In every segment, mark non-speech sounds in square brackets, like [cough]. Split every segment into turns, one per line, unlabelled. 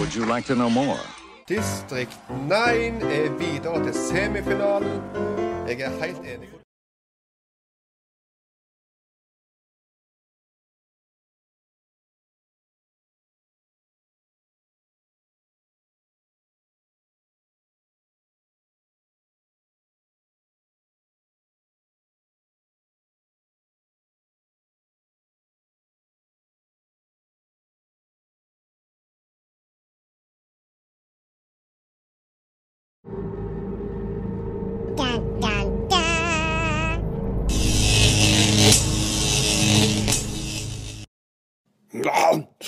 Would you like to know more?
Distrikt 9 er videre til semifinalen. Jeg er helt enig.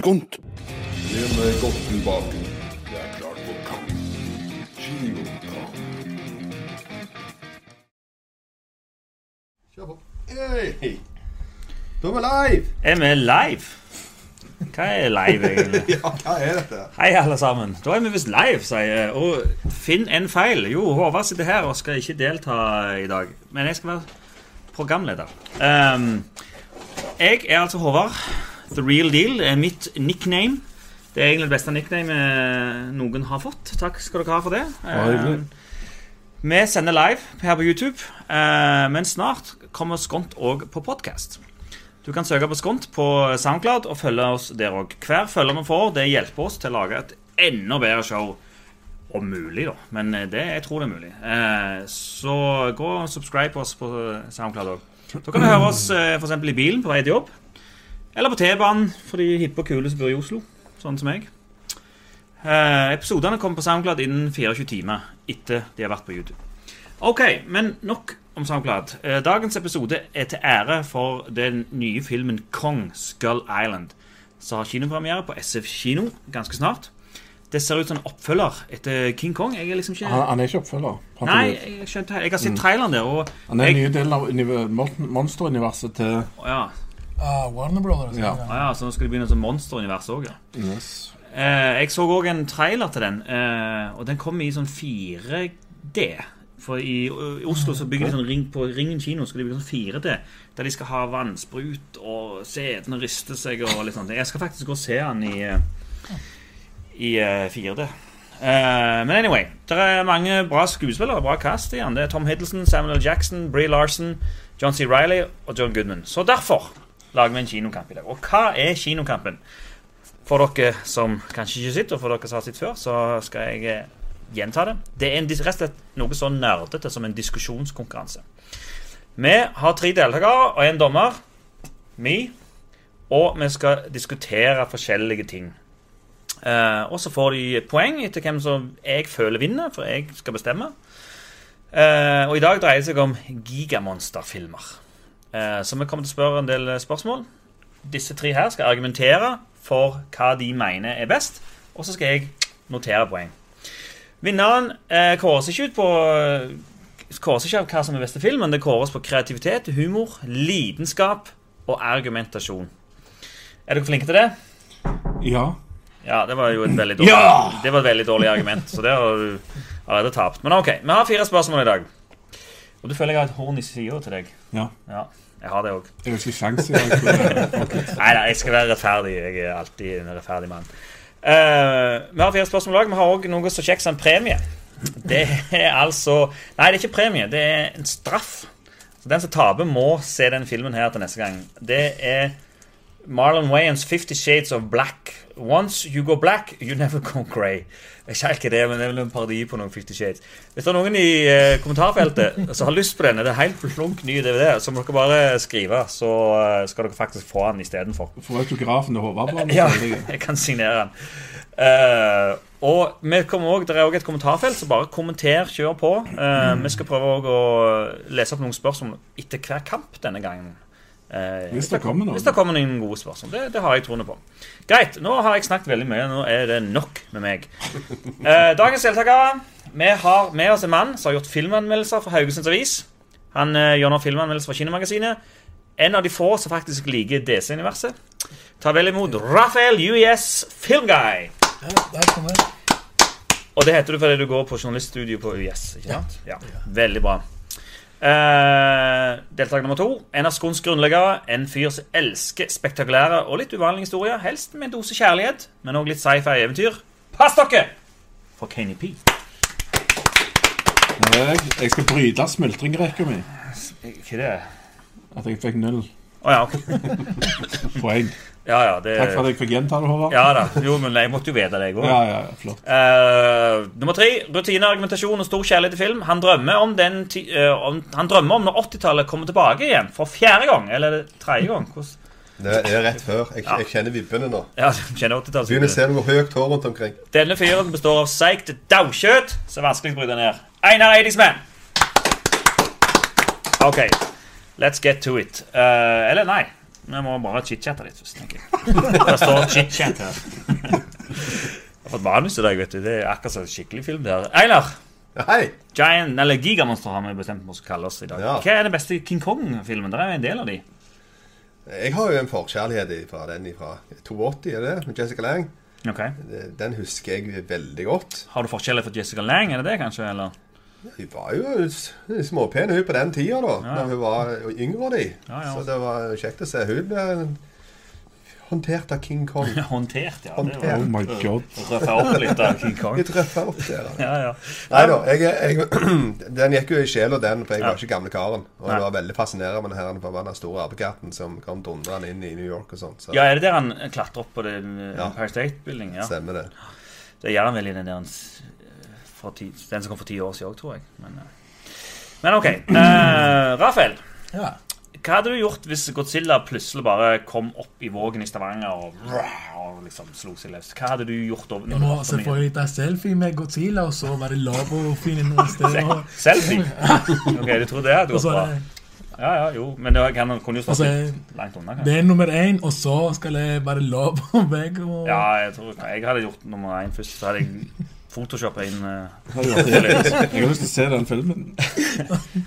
Ja, skunt! Gi meg godt tilbake. Det er klart for kamp. Kinotang.
Kjør på. Hei! Da er vi live!
Er vi live? Hva er live, egentlig? [laughs]
Ja, hva er dette?
Hei, alle sammen. Da er vi visst live, sier jeg. Og finn en feil. Jo, Håvard sitter her og skal ikke delta i dag. Men jeg skal være programleder. Um, jeg er altså Håvard. The real deal er mitt nickname. Det er egentlig det beste nicknamet noen har fått. Takk skal dere ha for det. Ehm, vi sender live her på YouTube, eh, men snart kommer Skont òg på podkast. Du kan søke på Skont på SoundCloud og følge oss der òg. Hver følger vi får, det hjelper oss til å lage et enda bedre show. Om mulig, da. Men eh, det, jeg tror det er mulig. Eh, så gå og subscribe oss på SoundCloud òg. Da kan du høre oss f.eks. i bilen på vei til jobb. Eller på T-banen for de hippe og kule som bor i Oslo. Sånn som meg. Eh, episodene kommer på SoundCloud innen 24 timer etter de har vært på YouTube. Ok, men nok om SoundCloud. Eh, dagens episode er til ære for den nye filmen Kong Skull Island, som har kinopremiere på SF kino ganske snart. Det ser ut som en oppfølger etter King Kong. Jeg er liksom ikke
Han, han er ikke oppfølger.
Nei, jeg skjønte Jeg har sett traileren der, og
han er
jeg,
ny del av univer- mon- monsteruniverset til
ja.
Ah, Warner Brothers.
Ja.
Ah, ja, så nå skal det begynne som monsterunivers òg, ja.
yes.
Eh, jeg så òg en trailer til den, eh, og den kom i sånn 4D. For i, i Oslo så bygger de sånn ring på Ringen kino skal de bygge sånn 4D, der de skal ha vannsprut og setene rister seg og litt sånt. Jeg skal faktisk gå og se den i, i uh, 4D. Eh, men anyway, det er mange bra skuespillere, bra cast i den. Det er Tom Hiddleston, Samuel L. Jackson, Bree Larson, John C. Reilly og John Goodman. Så derfor lager vi en kinokamp i dag. Og hva er kinokampen? For dere som kanskje ikke sitter, og for dere som har sett før, så skal jeg eh, gjenta det. Det er rett og slett noe så nerdete som en diskusjonskonkurranse. Vi har tre deltakere og en dommer. Me. Og vi skal diskutere forskjellige ting. Eh, og så får de poeng etter hvem som jeg føler vinner, for jeg skal bestemme. Eh, og i dag dreier det seg om gigamonsterfilmer. Eh, så vi kommer til å spørre en del spørsmål. Disse tre her skal argumentere for hva de mener er best, og så skal jeg notere poeng. Vinneren eh, kåres ikke ut på Kåres ikke av hva som er beste film, men det kåres på kreativitet, humor, lidenskap og argumentasjon. Er dere flinke til det?
Ja.
Ja, det var jo et veldig dårlig,
Ja!
det var et veldig dårlig argument. Så det har du allerede tapt. Men ok, vi har fire spørsmål i dag. Og du føler jeg har et horn i sida til deg.
ja.
Ja, jeg har det òg.
Jeg har ikke kjangs i dag. [laughs]
Nei, jeg skal være rettferdig. Jeg er alltid en rettferdig mann. Uh, vi har fire spørsmål i dag. Vi har òg noe så kjekt som en premie. Det er altså Nei, det er ikke premie. Det er en straff. Så Den som taper, må se den filmen her til neste gang. Det er Marlon Wayans 'Fifty Shades of Black'. Once you go black, you never go grey. Jeg vet ikke det, men det er vel en parodi på noen Fifty Shades. Hvis det er noen i eh, kommentarfeltet [laughs] som har lyst på denne, det er helt flunk ny DVD, så må dere bare skrive, så eh, skal dere faktisk få den istedenfor.
Få autografen til Håvard. bare,
Ja,
så [laughs] jeg-
jeg kan signere den. Eh, og vi kommer også, Det er òg et kommentarfelt, så bare kommenter, kjør på. Eh, Vi skal prøve å lese opp noen spørsmål etter hver kamp denne gangen. Eh,
Hvis det kommer noen.
Hvis det kommer noen gode spørsmål. Det, det har jeg troende på. Greit, nå har jeg snakket veldig mye. Nå er det nok med meg. [laughs] Eh, dagens deltakere Vi har med oss en mann som har gjort filmanmeldelser for Haugesunds Avis. Han eh, gjør nå filmanmeldelser for Kinemagasinet. En av de få som faktisk liker DC-universet. Ta vel imot Raphael UiS Filmguy.
Ja, der kom jeg.
Og det heter du fordi du går på journaliststudio på UiS. ikke sant? Ja, Veldig bra. Uh, deltaker nummer to. En av Skons grunnleggere. En fyr som elsker spektakulære og litt uvanlige historier. Helst med en dose kjærlighet, men òg litt sci-fi eventyr. Pass dere! For Kenny P.
Jeg, jeg skal bryte smultringrekka mi.
Hva er det?
At jeg fikk null
Å ja, ok. [laughs]
poeng.
Ja, ja, det
Takk for at jeg fikk gjenta det, Håvard.
Ja da. Jo, men jeg måtte jo vite det, jeg òg.
ja, ja, ja, flott.
Eh, nummer tre. Rutine, argumentasjon og stor kjærlighet til film. Han drømmer om, den ti, eh, om, han drømmer om når 80-tallet kommer tilbake igjen for fjerde gang. Eller er tredje gang? Hvordan?
Det er rett før. Jeg, jeg kjenner vibbene nå.
Ja, du kjenner 80-tallet.
Begynner å se noe høyt hår rundt omkring.
Denne fyren består av seigt daukjøtt, så er vanskelig å bryte ned. Einar Eidingsmann. OK, let's get to it. Uh, eller nei. Vi må bare chit-chatte litt først, tenker jeg. Det står chit-chat her. Jeg har fått manus i dag, vet du. Det er akkurat som en skikkelig film. der.
Ja, Hei!
Giant, eller Gigamonster har vi bestemt oss å kalle oss i dag.
Ja.
Hva er den beste King Kong-filmen? Det er jo en del av de.
Jeg har jo en forkjærlighet fra den fra 82, er det? Med Jessica Lang.
Okay.
Den husker jeg veldig godt.
Har du forskjeller for Jessica Lang? Er det det, kanskje? eller?
Hun var jo småpen hun på den tida, da.
Ja.
Når hun var yngre. De.
Ja, ja.
Så det var kjekt å se. Hun ble håndtert av King Kong.
Håndtert, ja. Det
Håndtert.
var
Oh my god. [laughs]
Røffa opp litt av King Kong.
Litt røffa opp der. da.
Ja, ja.
Nei da. Jeg, jeg, [clears throat] den gikk jo i sjela, den, for jeg
Ja.
var ikke gamle karen. Og jeg var veldig fascinerende med den her forbanna store apekatten som kom dundrende inn i New York og sånt. Så
ja, er det der han klatrer opp på det
Ja.
Empire State Building? Ja.
stemmer det.
Det gjør han vel i den der ti, Den som kom for ti år siden òg, tror jeg. Men, uh. Men OK. Uh, Rafael,
Ja.
hva hadde du gjort hvis Godzilla plutselig bare kom opp i Vågen i Stavanger og, og liksom slo seg løs? Hva hadde du gjort da?
Jeg må selvfølgelig ta selfie med Godzilla, og så være lov å finne noe sted. Og,
Selfie? Ok, du tror det hadde gått bra? Ja, ja, jo. Men det kan, kunne jo stått
Altså,
langt unna, kanskje.
det er nummer én, og så skal jeg bare lov på vegg. Og,
Ja, jeg tror jeg hadde gjort nummer én først. Så hadde jeg photoshoppa inn uh?
Jeg har lyst til å se den filmen.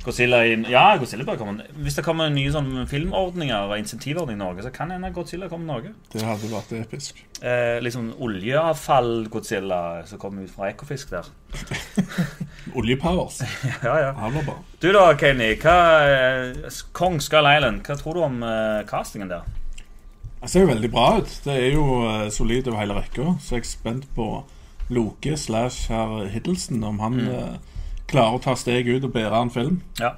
Godzilla inn Ja, Godzilla bør komme. Hvis det kommer nye sånn filmordninger og insentivordninger i Norge, så kan hende Godzilla komme til Norge.
Det hadde vært episk.
Eh, liksom oljeavfall-Godzilla som kommer ut fra Ekofisk der. [laughs]
Oljepowers.
Ja, ja.
Havlerbar.
Du da, Kenny. Hva, eh, Kong Skull Island, hva tror du om eh, castingen der?
Det ser jo veldig bra ut. Det er jo eh, solid over hele rekka. Så jeg er spent på Loke slash herr Hiddleston, om han eh, klarer å ta steg ut og bære en film.
Ja.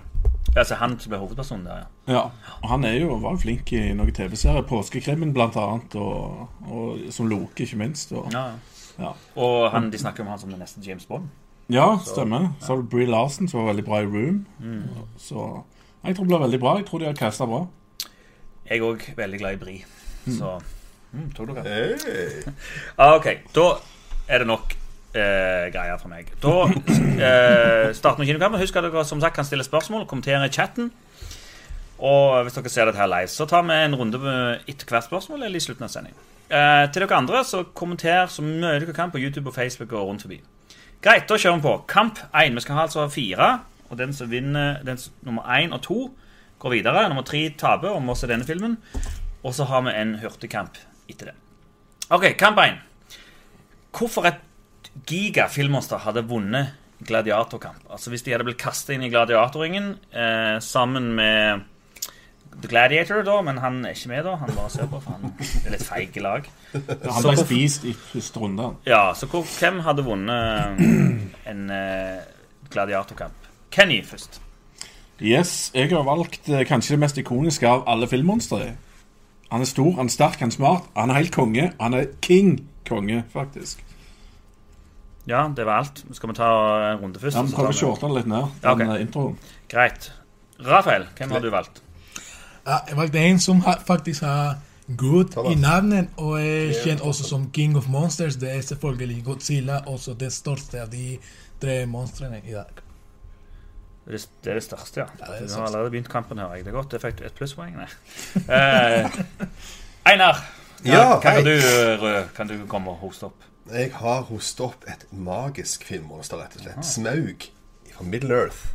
Altså han som ble hovedpersonen der, ja.
Ja, og han er jo, var jo flink i noen TV-serier. Påskekrimmen blant annet, og, og som Loke, ikke minst. Og,
ja.
ja.
Og han, de snakker om han som den neste James Bond.
ja, stemmer. Så har du Bree Larsen, som var veldig bra i Room. Så jeg tror det blir veldig bra. Jeg tror de har casta bra.
Jeg er òg veldig glad i Bri. Så mm, tok dere
Hey. [laughs]
Ah, OK, da er det nok eh, greier for meg. Da eh, starter vi kinokampen. Husk at dere som sagt kan stille spørsmål kommentere i chatten. Og hvis dere ser dette her live, så tar vi en runde etter hvert spørsmål eller i slutten av sendingen. Eh, til dere andre, så kommenter så mye dere kan på YouTube og Facebook og rundt forbi. Greit, da kjører vi på. Kamp 1. Vi skal ha altså fire. Og den som vinner den som, nummer 1 og 2, går videre. Nummer 3 taper, må se denne filmen. Og så har vi en hurtigkamp etter det. OK, kamp 1. Hvorfor et giga filmmonster hadde vunnet gladiatorkamp? Altså Hvis de hadde blitt kastet inn i gladiatorringen eh, sammen med The Gladiator, da, men han er ikke med, da. Han bare ser på, for han er litt feig i lag.
Han ble spist i første runde.
Ja, så hvor, hvem hadde vunnet en eh, gladiatorkamp? Kenny først.
Yes, jeg har valgt eh, kanskje det mest ikoniske av alle filmmonstre. Han er stor, han er sterk, han er smart, han er helt konge. Han er king konge, faktisk.
Ja, det var alt. Skal vi ta en runde først?
Ja, vi
så
prøver å
vi-
shorte den litt ned,
Ja,
den
ok.
eh, introen.
Greit. Rafael, hvem har du valgt?
Ja, jeg valgte en som har, faktisk har Good i navnet, og er kjent også som King of Monsters. Det er selvfølgelig Godzilla, også det største av de tre monstrene i dag.
Det er det- er største, ja.
Ja, det det
du har allerede begynt kampen, hører jeg. Det er godt. Jeg fikk et plusspoeng. nei. Eh, [laughs] Einar,
Ja,
hva kan du, eh, Rød, kan du komme og hoste opp?
Jeg har hostet opp et magisk filmmonster, rett og slett. Smaug fra Middle Earth.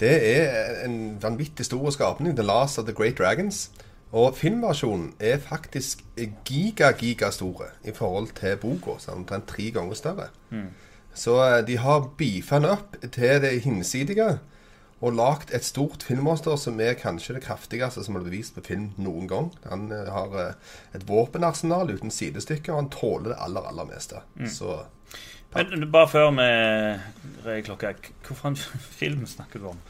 Det er en vanvittig stor skapning. The Last of the Great Dragons. Og filmversjonen er faktisk giga-gigastore i forhold til boka. Omtrent tre ganger større. Så eh, de har beefa den opp til det hinsidige. Og lagd et stort filmmonster som er kanskje det kraftigste som er bevist på film noen gang. Han eh, har eh, et våpenarsenal uten sidestykke, og han tåler det aller, aller meste. Så
Men bare før vi reier klokka, hvilken [laughs] film snakker du om?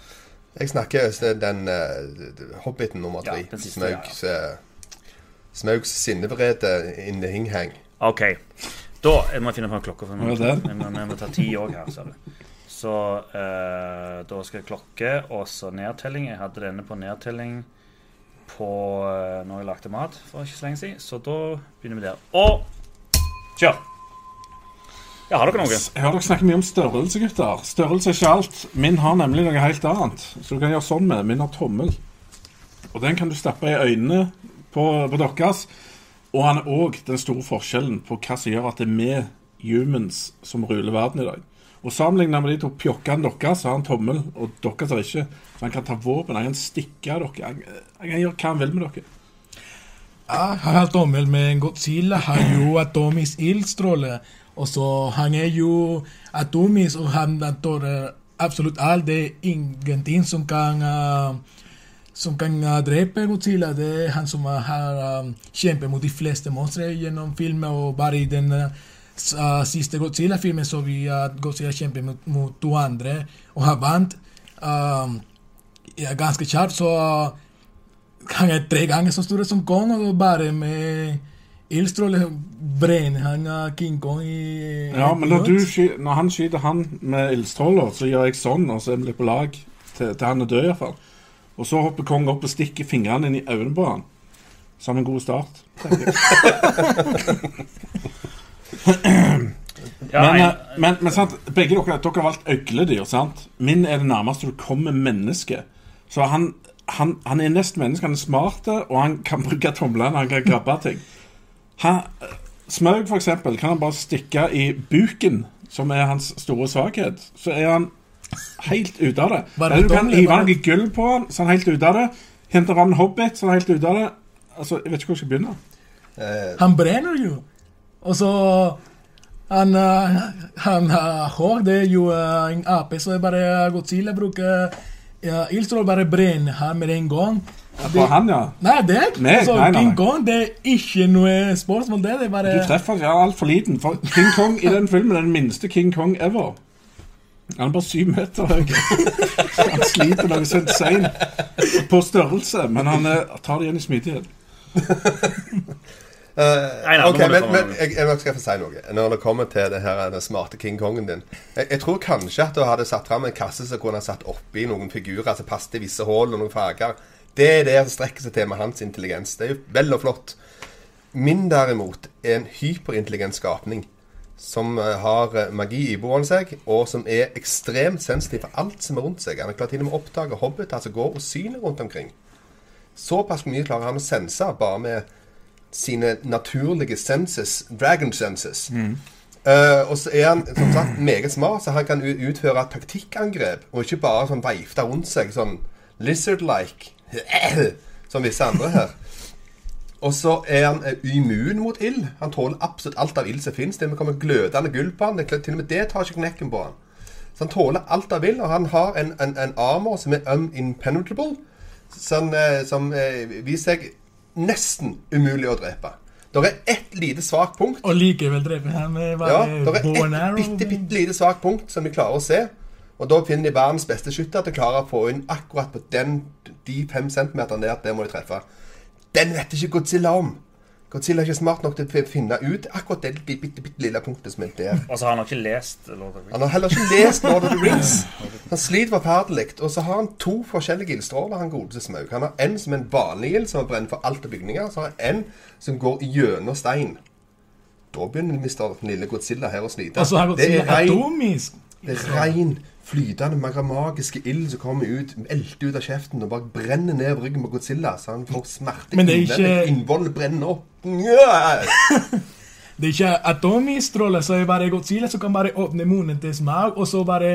jeg snakker om den uh, Hobbiten nummer tre.
Ja,
Smaugs, ja. Smaugs sinnevrede in the hing-hang.
OK. Da jeg må jeg finne fram klokka. For
er det?
vi må, må ta ti òg her, ser du. Så eh, da skal jeg klokke, og så nedtelling. Jeg hadde denne på nedtelling på eh, når jeg lagde mat for ikke så lenge siden. Så da begynner vi der. Og kjør! Ja, har dere noe?
Jeg har dere snakket mye om størrelse, gutter. Størrelse er ikke alt. Min har nemlig noe helt annet. Så du kan gjøre sånn med. Min har tommel. Og den kan du stappe i øynene på, på deres. Og han er òg den store forskjellen på hva som gjør at det er vi humans som ruler verden i dag. Og Sammenlignet med de to pjokkene deres, har han tommel, og deres har ikke. Så han kan ta våpen, han kan stikke dere. Han, kan gjøre hva han vil med dere.
Ja, han har tommel, men Godzilla har jo atomisk ildstråle. Og så han er jo atomisk, og han tar tåler absolutt alt. Det er ingenting som kan uh, som kan uh, drepe Godzilla. Det er han som har uh, kjempet mot de fleste monstre gjennom filmen, og bare i den uh, uh, siste Godzilla-filmen så vi at Godzilla kjempet mot, mot to andre, og har vant um, ja, ganske kjapt. Så han er tre ganger så stor som Kong, og bare med ildstråler brenner han uh, King Kong i
Ja, men når, du sky, når han skyter han med ildstråler, så gjør jeg sånn, og så er vi på lag til, til han er død, iallfall. Og så hopper Kong opp og stikker fingrene inn i øynene på han. Som en god start. [laughs] jeg. [clears throat]
Ja,
Men,
en-
eh, men, men sant, begge dere, dere har valgt øgledyr, sant? Min er det nærmeste du kommer menneske. Så han, han, han er nesten menneske. Han er smart, og han kan bruke tomlene. Han kan grabbe ting. Han, Smaug, for eksempel, kan han bare stikke i buken, som er hans store svakhet. Så er han helt ute av det.
Bare
Eller du kan hive noe gull på han, så han er helt ute av det. Hente fram en hobbit, så han er helt ute av det. Altså, Jeg vet ikke hvor jeg skal begynne.
Eh,
Han brenner jo. Og så han, uh, han har hår. Det er jo uh, en ape, så er bare Godzilla bruker ja, ildstrål bare brenner han med en gang.
På han, ja.
Nei, det ikke
Meg?
altså,
Nei, nei,
King. Kong. Det er ikke noe spørsmål, det. Det er bare
Du treffer ja, altfor liten. For King Kong i den filmen er den minste King Kong ever. Han er bare syv meter høy. Han sliter noe så insane på størrelse, men han eh, tar det igjen i smidighet.
Nei, nei,
ok,
må du
men, men jeg, jeg skal få si noe. Når det kommer til det her, den smarte King Kongen din jeg, jeg tror kanskje at du hadde satt fram en kasse som kunne satt oppi noen figurer som passet i visse hull og noen farger. Det er det som strekker seg til med hans intelligens. Det er jo vel og flott. Min derimot er en hyperintelligent skapning som eh, har eh, magi iboende seg, og som er ekstremt sensitiv for alt som er rundt seg. Han er klar til og med å oppdage hobbiter som går og syner rundt omkring. Såpass mye klarer han å sense bare med sine naturlige senses, dragon senses. Eh, og så er han som sagt meget smart, så han kan utføre taktikkangrep, og ikke bare sånn veifte rundt seg sånn lizard-like, [clears throat] som visse andre her. Og så er han eh, immun mot ild. Han tåler absolutt alt av ild som fins. Det kommer glødende gull på han. Det, til og med det tar ikke knekken på han. Så han tåler alt av ild, og han har en, en, en armor som er unimpenetrable, som, eh, som viser seg nesten umulig å drepe. Det er ett lite svakt punkt.
Og likevel dreper han med
Ja, det er ett bitte, bitte lite svakt punkt som de klarer å se. Og da finner de verdens beste skytter til å klare å få inn akkurat på den, de fem centimeterne der. Det må de treffe. Den vet ikke Godzilla om. Godzilla er ikke smart nok til å finne ut akkurat det bitte, bitte, bitte lille punktet som er der.
Og så har han ikke lest Lord of the Rings.
Han har heller ikke lest Lord of the Rings. Han sliter forferdelig. Og så har han to forskjellige ildstråler, han godeste Smaug. Han har en som er en vanlig ild, som brenner for alt av bygninger. Så har han en som går gjennom stein. Da begynner Mr. Lille Godzilla her å slite.
Og så har
Det er
Godzilla
rein, det er rein flytende, mag- magiske ild som kommer ut, elter ut av kjeften og bare brenner ned ryggen på Godzilla, så han får smerte
Men det er ikke-
Innvollet brenner opp. [laughs]
Det er ikke atomisk stråle, så er det bare Godzilla som kan bare åpne munnen til Smaug, og så bare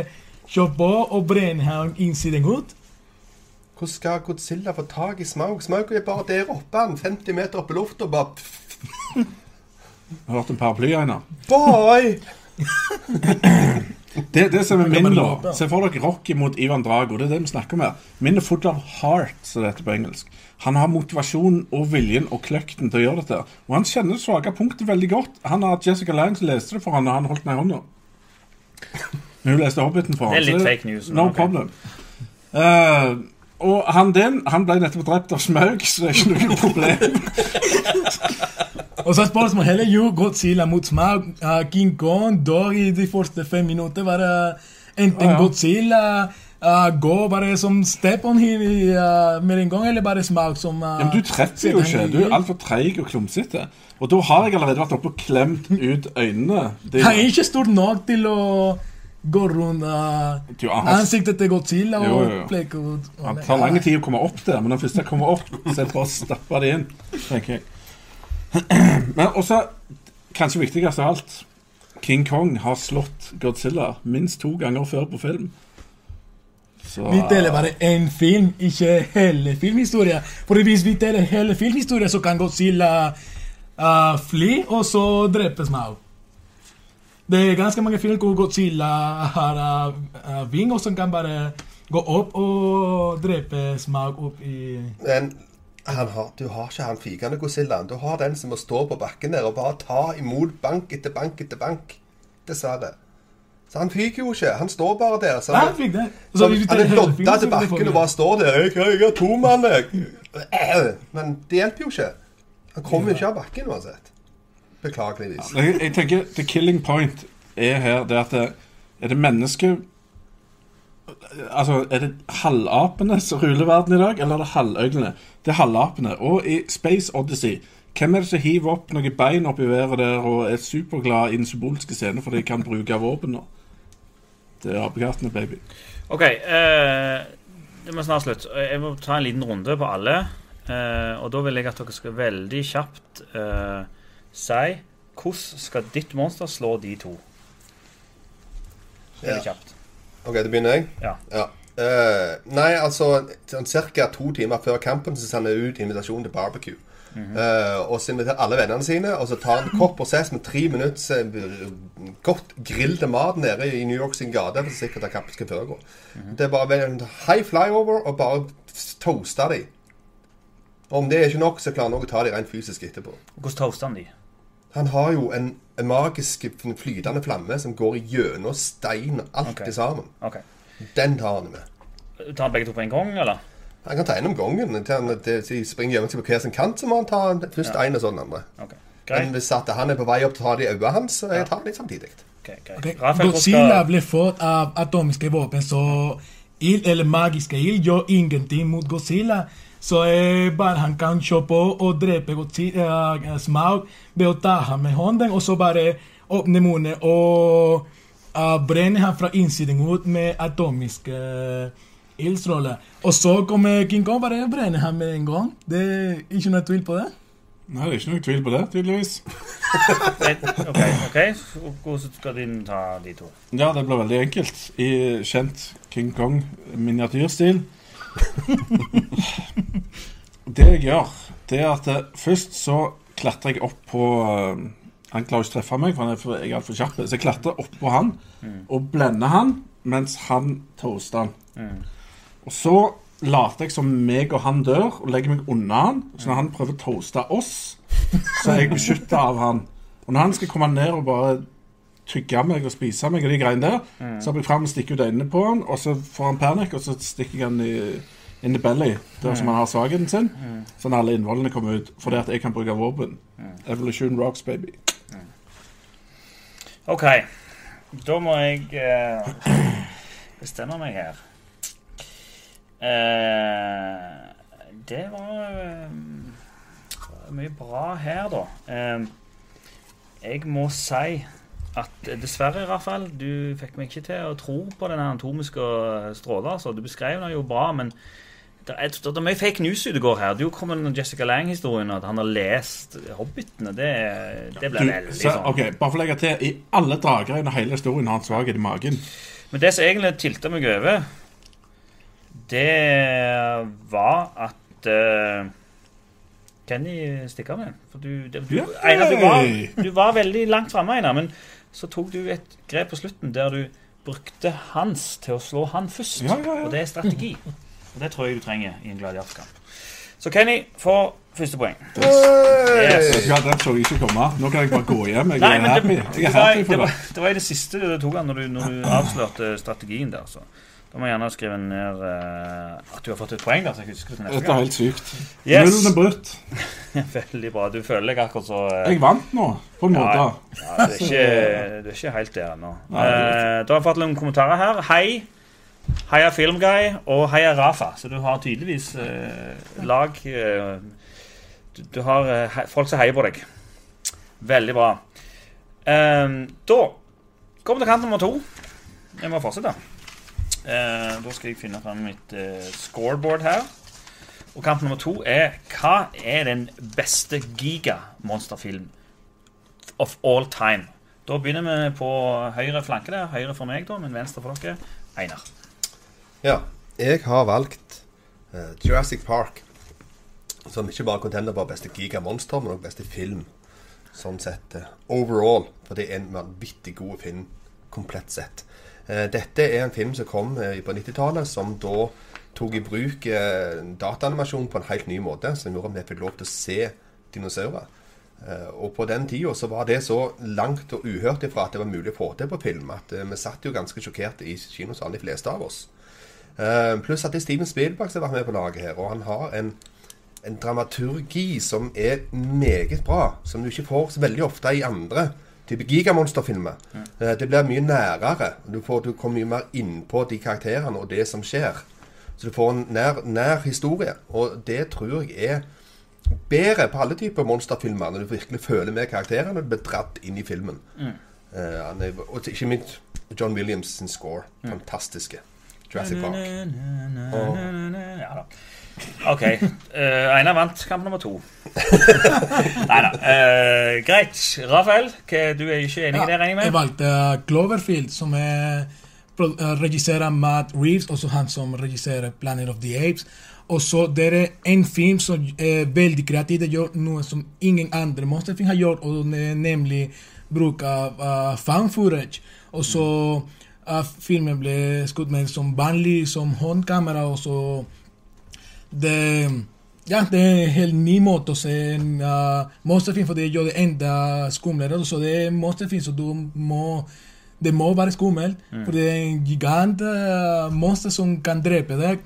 kjøre på og brenne han innsiden ut.
Hvordan skal Godzilla få tak i Smaug? Smaug er bare der oppe, han 50 meter oppe i lufta, og bare
Har du hørt en paraply, Einar?
Boy! [clears throat] [clears throat]
Det, det som er min, da. Se for dere Rocky mot Ivan Drago. Det er det vi snakker om her. Min er full av heart, som det heter på engelsk. Han har motivasjonen og viljen og kløkten til å gjøre dette. Og han kjenner svake punktet veldig godt. Han har Jessica Lange leste det for han, og han holdt den i hånda. Men hun leste Hobbiten for han.
Det er litt fake news,
No
okay.
problem. Uh, og han den, han ble nettopp drept av smaug, så det er ikke noe problem. [laughs]
Og så spørsmål heller jo Godzilla mot smak. Uh, King Kong dør i de første fem minutter. Bare enten
ja.
Godzilla uh, går bare som step on him uh, med en gang, eller bare smak som uh,
Ja, men du treffer jo ikke. Du er altfor treig og klumsete. Og da har jeg allerede vært oppe og klemt ut øynene. Det,
er ikke stor nok til å gå rundt uh, ansiktet til Godzilla
Jo,
og
jo, jo.
plekke ut.
Han tar lang tid å komme opp der, men når først jeg kommer opp, så er det bare å stappe det inn, tenker jeg. [clears throat] Men også, kanskje viktigst av alt, King Kong har slått Godzilla minst to ganger før på film. Så
Vi deler bare én film, ikke hele filmhistorien. For hvis vi deler hele filmhistorien, så kan Godzilla uh, fly, og så drepe Smaug. Det er ganske mange filmer hvor Godzilla har uh, vinger som kan bare gå opp og drepe Smaug opp i
Men har, du har ikke han fikende Godzillaen. Du har den som må stå på bakken der og bare ta imot bank etter bank etter bank. Dessverre. Så han fyker jo ikke. Han står bare der. Så han,
han, han.
Så
så
han er lodda til bakken og bare står der. Jeg, jeg, jeg er to mann, jeg. Øh, Men det hjelper jo ikke. Han kommer jo ikke av bakken uansett. Beklageligvis.
jeg, jeg tenker The killing point er her det at det, Er det menneske Altså, er det halvapene som ruler verden i dag, eller er det halvøglene? Det er halvapene. Og i Space Odyssey hvem er det som hiver opp noen bein opp i været der og er superglad i den symbolske scenen for de kan bruke våpen nå? Det er apekattene, baby.
OK. eh, det må snart slutt. Jeg må ta en liten runde på alle. eh, og da vil jeg at dere skal veldig kjapt eh, si hvordan skal ditt monster slå de to? Veldig
Ja.
kjapt.
OK, da begynner jeg.
Ja. Ja.
Eh, nei, altså sånn Ca. to timer før kampen så sender jeg ut invitasjon til barbecue. Eh, og så inviterer alle vennene sine, og så tar han en kort prosess med tre minutter uh, godt grillet mat nede i New York sin gate for å sikre at kampen skal foregå. Det er bare en high flyover og bare toaste de. Og om det er ikke nok, så klarer han også å ta de rent fysisk etterpå.
Hvordan toaster han de?
Han har jo en, en magisk flytende flamme som går gjennom stein og alt okay. sammen.
OK.
Den tar han med.
Tar han begge to på en gang, eller?
Han kan ta en om gangen. Til de springer gjennom til på hver sin kant, så må han ta først en og så den andre.
Okay.
Men hvis at han er på vei opp til å ta det i øynene hans, så jeg tar de samtidig.
Ok, greit.
Ok,
Rafael,
Godzilla ble fått av atomiske våpen, så ild eller magiske ild gjør ingenting mot Godzilla. Så eh, bare han kan se på og drepe Godzilla, eh, Smaug ved å ta ham med hånden, og så bare åpne munnen og eh, brenne ham fra innsiden ut med atomisk uh, ildstråler. Og så kommer King Kong bare brenne han med en gang. Det er ikke noe tvil på det.
Nei, det er ikke noe tvil på det, tydeligvis. [laughs]
Ok, ok. Hvordan skal din ta de to?
Ja, det blir veldig enkelt. I kjent King Kong-miniatyrstil. [laughs] det jeg gjør, det er at eh, først så klatrer jeg opp på eh, Han klarer ikke å treffe meg, for han er for, jeg er altfor kjapp. Så jeg klatrer opp på han og blender han mens han toaster han. Og så later jeg som meg og han dør, og legger meg unna han. Så når han prøver å toaste oss, så er jeg beskytta av han. Og når han skal komme ned og bare tygge meg og spise meg og de greiene der, så hopper jeg fram og stikker ut øynene på han, og så får han panikk, og så stikker jeg han i, in the belly, der som han har svakheten sin, sånn at alle innvollene kommer ut, fordi at jeg kan bruke våpen. Evolution rocks, baby.
OK. Da må jeg eh, bestemme meg her. Eh, det var eh, mye bra her, da. Eh, jeg må si at dessverre, Rafael, du fikk meg ikke til å tro på den anatomiske strålen. Altså. Du beskrev den jo bra, men er, det er mye fake news ute går her. Du kom med Jessica Lang-historien, at han har lest Hobbitene. Det, det ble veldig
så,
sånn.
ok, bare for å legge til, i alle dager under hele historien har han svakhet i magen.
Men det som egentlig tilta meg over, det var at uh, Kenny stikker med. For du, det, du! Einar, du, var, du var veldig langt framme, Einar. Men så tok du et grep på slutten der du brukte hans til å slå han først.
Ja, ja, ja.
Og det er strategi. Og det tror jeg du trenger i en gladiatorkamp. Så Kenny får første poeng. Yes.
Ja, Den så jeg ikke komme. Nå kan jeg bare gå hjem. Jeg
Nei,
er happy.
det,
Jeg
det,
er
var,
happy
det, var,
det.
var i det siste det tok an når du, når du avslørte strategien der. Så. Da må jeg gjerne skrive ned uh, at du har fått et poeng, der, så jeg husker det neste
Dette er helt sykt.
Yes.
Nullen er brutt. [laughs]
Veldig bra. Du føler deg akkurat så uh,
Jeg vant nå, på en
Ja,
måte.
ja, du, er ikke, du er ikke helt der ennå.
Uh, det
da har jeg fått noen kommentarer her. Hei. Heia Filmguy og heia Rafa. Så du har tydeligvis eh, lag eh, du, du har eh, folk som heier på deg. Veldig bra. Eh, da kommer vi til kant nummer to. Jeg må fortsette. Eh, da skal jeg finne fram mitt eh, scoreboard her. Og kamp nummer to er Hva er den beste gigamonsterfilm of all time? Da begynner vi på høyre flanke der. Høyre for meg, da, men venstre for dere. Einar.
Ja, jeg har valgt uh, Jurassic Park. Som ikke bare contender på beste gigamonster, men også beste film. Sånn sett uh, overall. For det er en vanvittig god film komplett sett. Uh, dette er en film som kom på 90-tallet, som da tok i bruk dataanimasjon på en helt ny måte. Som gjorde at vi fikk lov til å se dinosaurer. Og på den tida så var det så langt og uhørt ifra at det var mulig å få til på film, at vi satt jo ganske sjokkerte i kinosalen, de fleste av oss. Eh, pluss at det er Steven Spielberg som har vært med på laget her, og han har en, en dramaturgi som er meget bra, som du ikke får så veldig ofte i andre type gigamonsterfilmer. Eh, det blir mye nærere. Du, får, du kommer mye mer innpå de karakterene og det som skjer. Så du får en nær, nær historie, og det tror jeg er bedre på alle typer monsterfilmer, når du virkelig føler med karakterene og blir dratt inn i filmen. Mm. Uh, er, og ikke minst John Williams sin score. Fantastiske. Jurassic Park.
Ja da. OK. Uh, Einar vant kamp nummer to. [laughs] Nei da. Uh, greit. Rafael, hva- du er ikke enig i det, regner jeg
jeg valgte Cloverfield, som er eh, regisserer Matt Reeves, også han som regisserer Planet of the Apes. Og så det er en film som er veldig kreativ. Det gjør noe som ingen andre monsterfilm har gjort, og nemlig bruk av uh, found footage. Og så uh, filmen ble skutt med som vanlig som håndkamera, og så det ja, det er en helt ny måte å se en uh, monsterfilm, for det gjør det enda skumlere. Så det er monsterfilm, så du må Det må være skummelt, for det er en gigant uh, monster som kan drepe deg.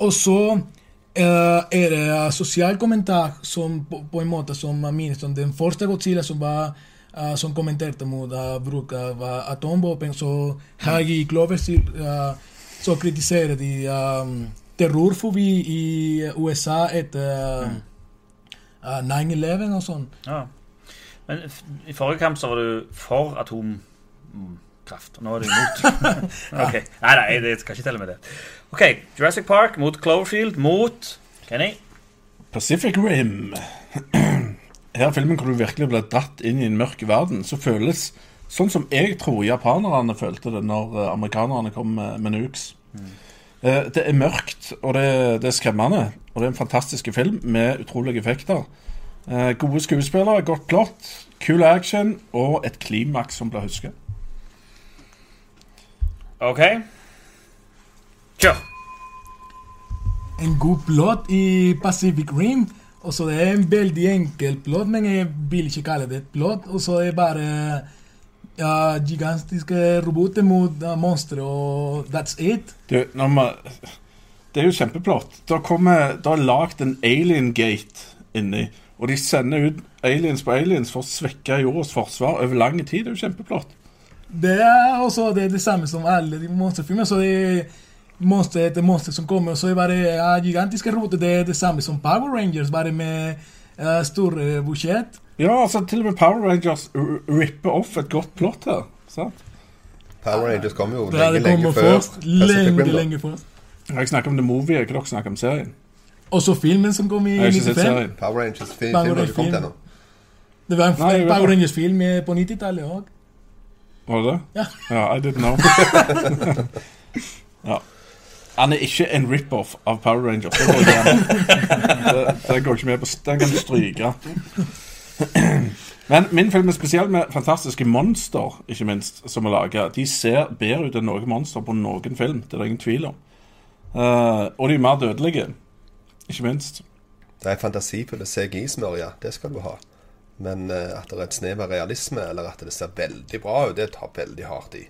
Og så uh, er det uh, sosial kommentar som på, på en måte som minnes som den første Godzilla som var uh, som kommenterte mot uh, bruk av uh, atomvåpen. Så her i Cloverfield uh, så kritiserer de um, terrorfobi i USA etter uh, 9-11 og sånn.
Ja. Men i forrige kamp så var du for atomkraft. Nå er du imot. [laughs] [laughs] okay. Nei, nei, det skal ikke telle med det. OK. Jurassic Park mot Cloverfield mot Kenny.
Pacific Rim. [clears throat] Her filmen hvor du virkelig blir dratt inn i en mørk verden, så føles sånn som jeg tror japanerne følte det når eh, amerikanerne kom med, med nukes. Eh, Det er mørkt, og det, det er skremmende. Og det er en fantastisk film med utrolige effekter. Eh, Gode skuespillere, godt plott, kul action og et klimaks som blir husket.
OK. Kjør.
En god plott i Pacific Rim. Og så det er en veldig enkel plott, men jeg vil ikke kalle det et plott. Og så er det bare ja, gigantiske roboter mot uh, monstre, og that's it.
Du, man, det er jo kjempeplott. Da er lagd en alien gate inni. Og de sender ut aliens på aliens for å svekke jordas forsvar over lang tid. Det er jo kjempeplott.
Det er også det, er det samme som alle de monsterfilmer. Så det er monster etter monster som kommer, så er bare ja, gigantiske roboter. Det er det samme som Power Rangers, bare med uh, store budsjett.
Ja, altså til og med Power Rangers ripper off et godt plott her. Sant?
Power Rangers kom jo lenge,
det
lenge før
først. Lenge,
Rim.
lenge først.
Jeg snakker om The Movie, ikke dere snakker om serien.
Og så filmen som kom i
Jeg har ikke sett
95.
Power Rangers film,
Power
film Film.
Det var en
Nei,
Power. Rangers-film eh, på 90-tallet òg.
Var det det?
Ja.
Ja, I didn't know. [laughs] [laughs] ja. Han er ikke en rip-off av Power Rangers. Det går ikke. [laughs] Det, det går ikke med på Den kan du stryke. Men min film er spesiell med fantastiske monster, ikke minst, som er laga. De ser bedre ut enn noen monster på noen film. Det er det ingen tvil om. Uh, og de er mer dødelige, ikke minst.
Det er fantasifulle CGI-smør, ja. Det skal du ha. Men uh, at det er et snev av realisme, eller at det ser veldig bra ut, det tar veldig hardt i.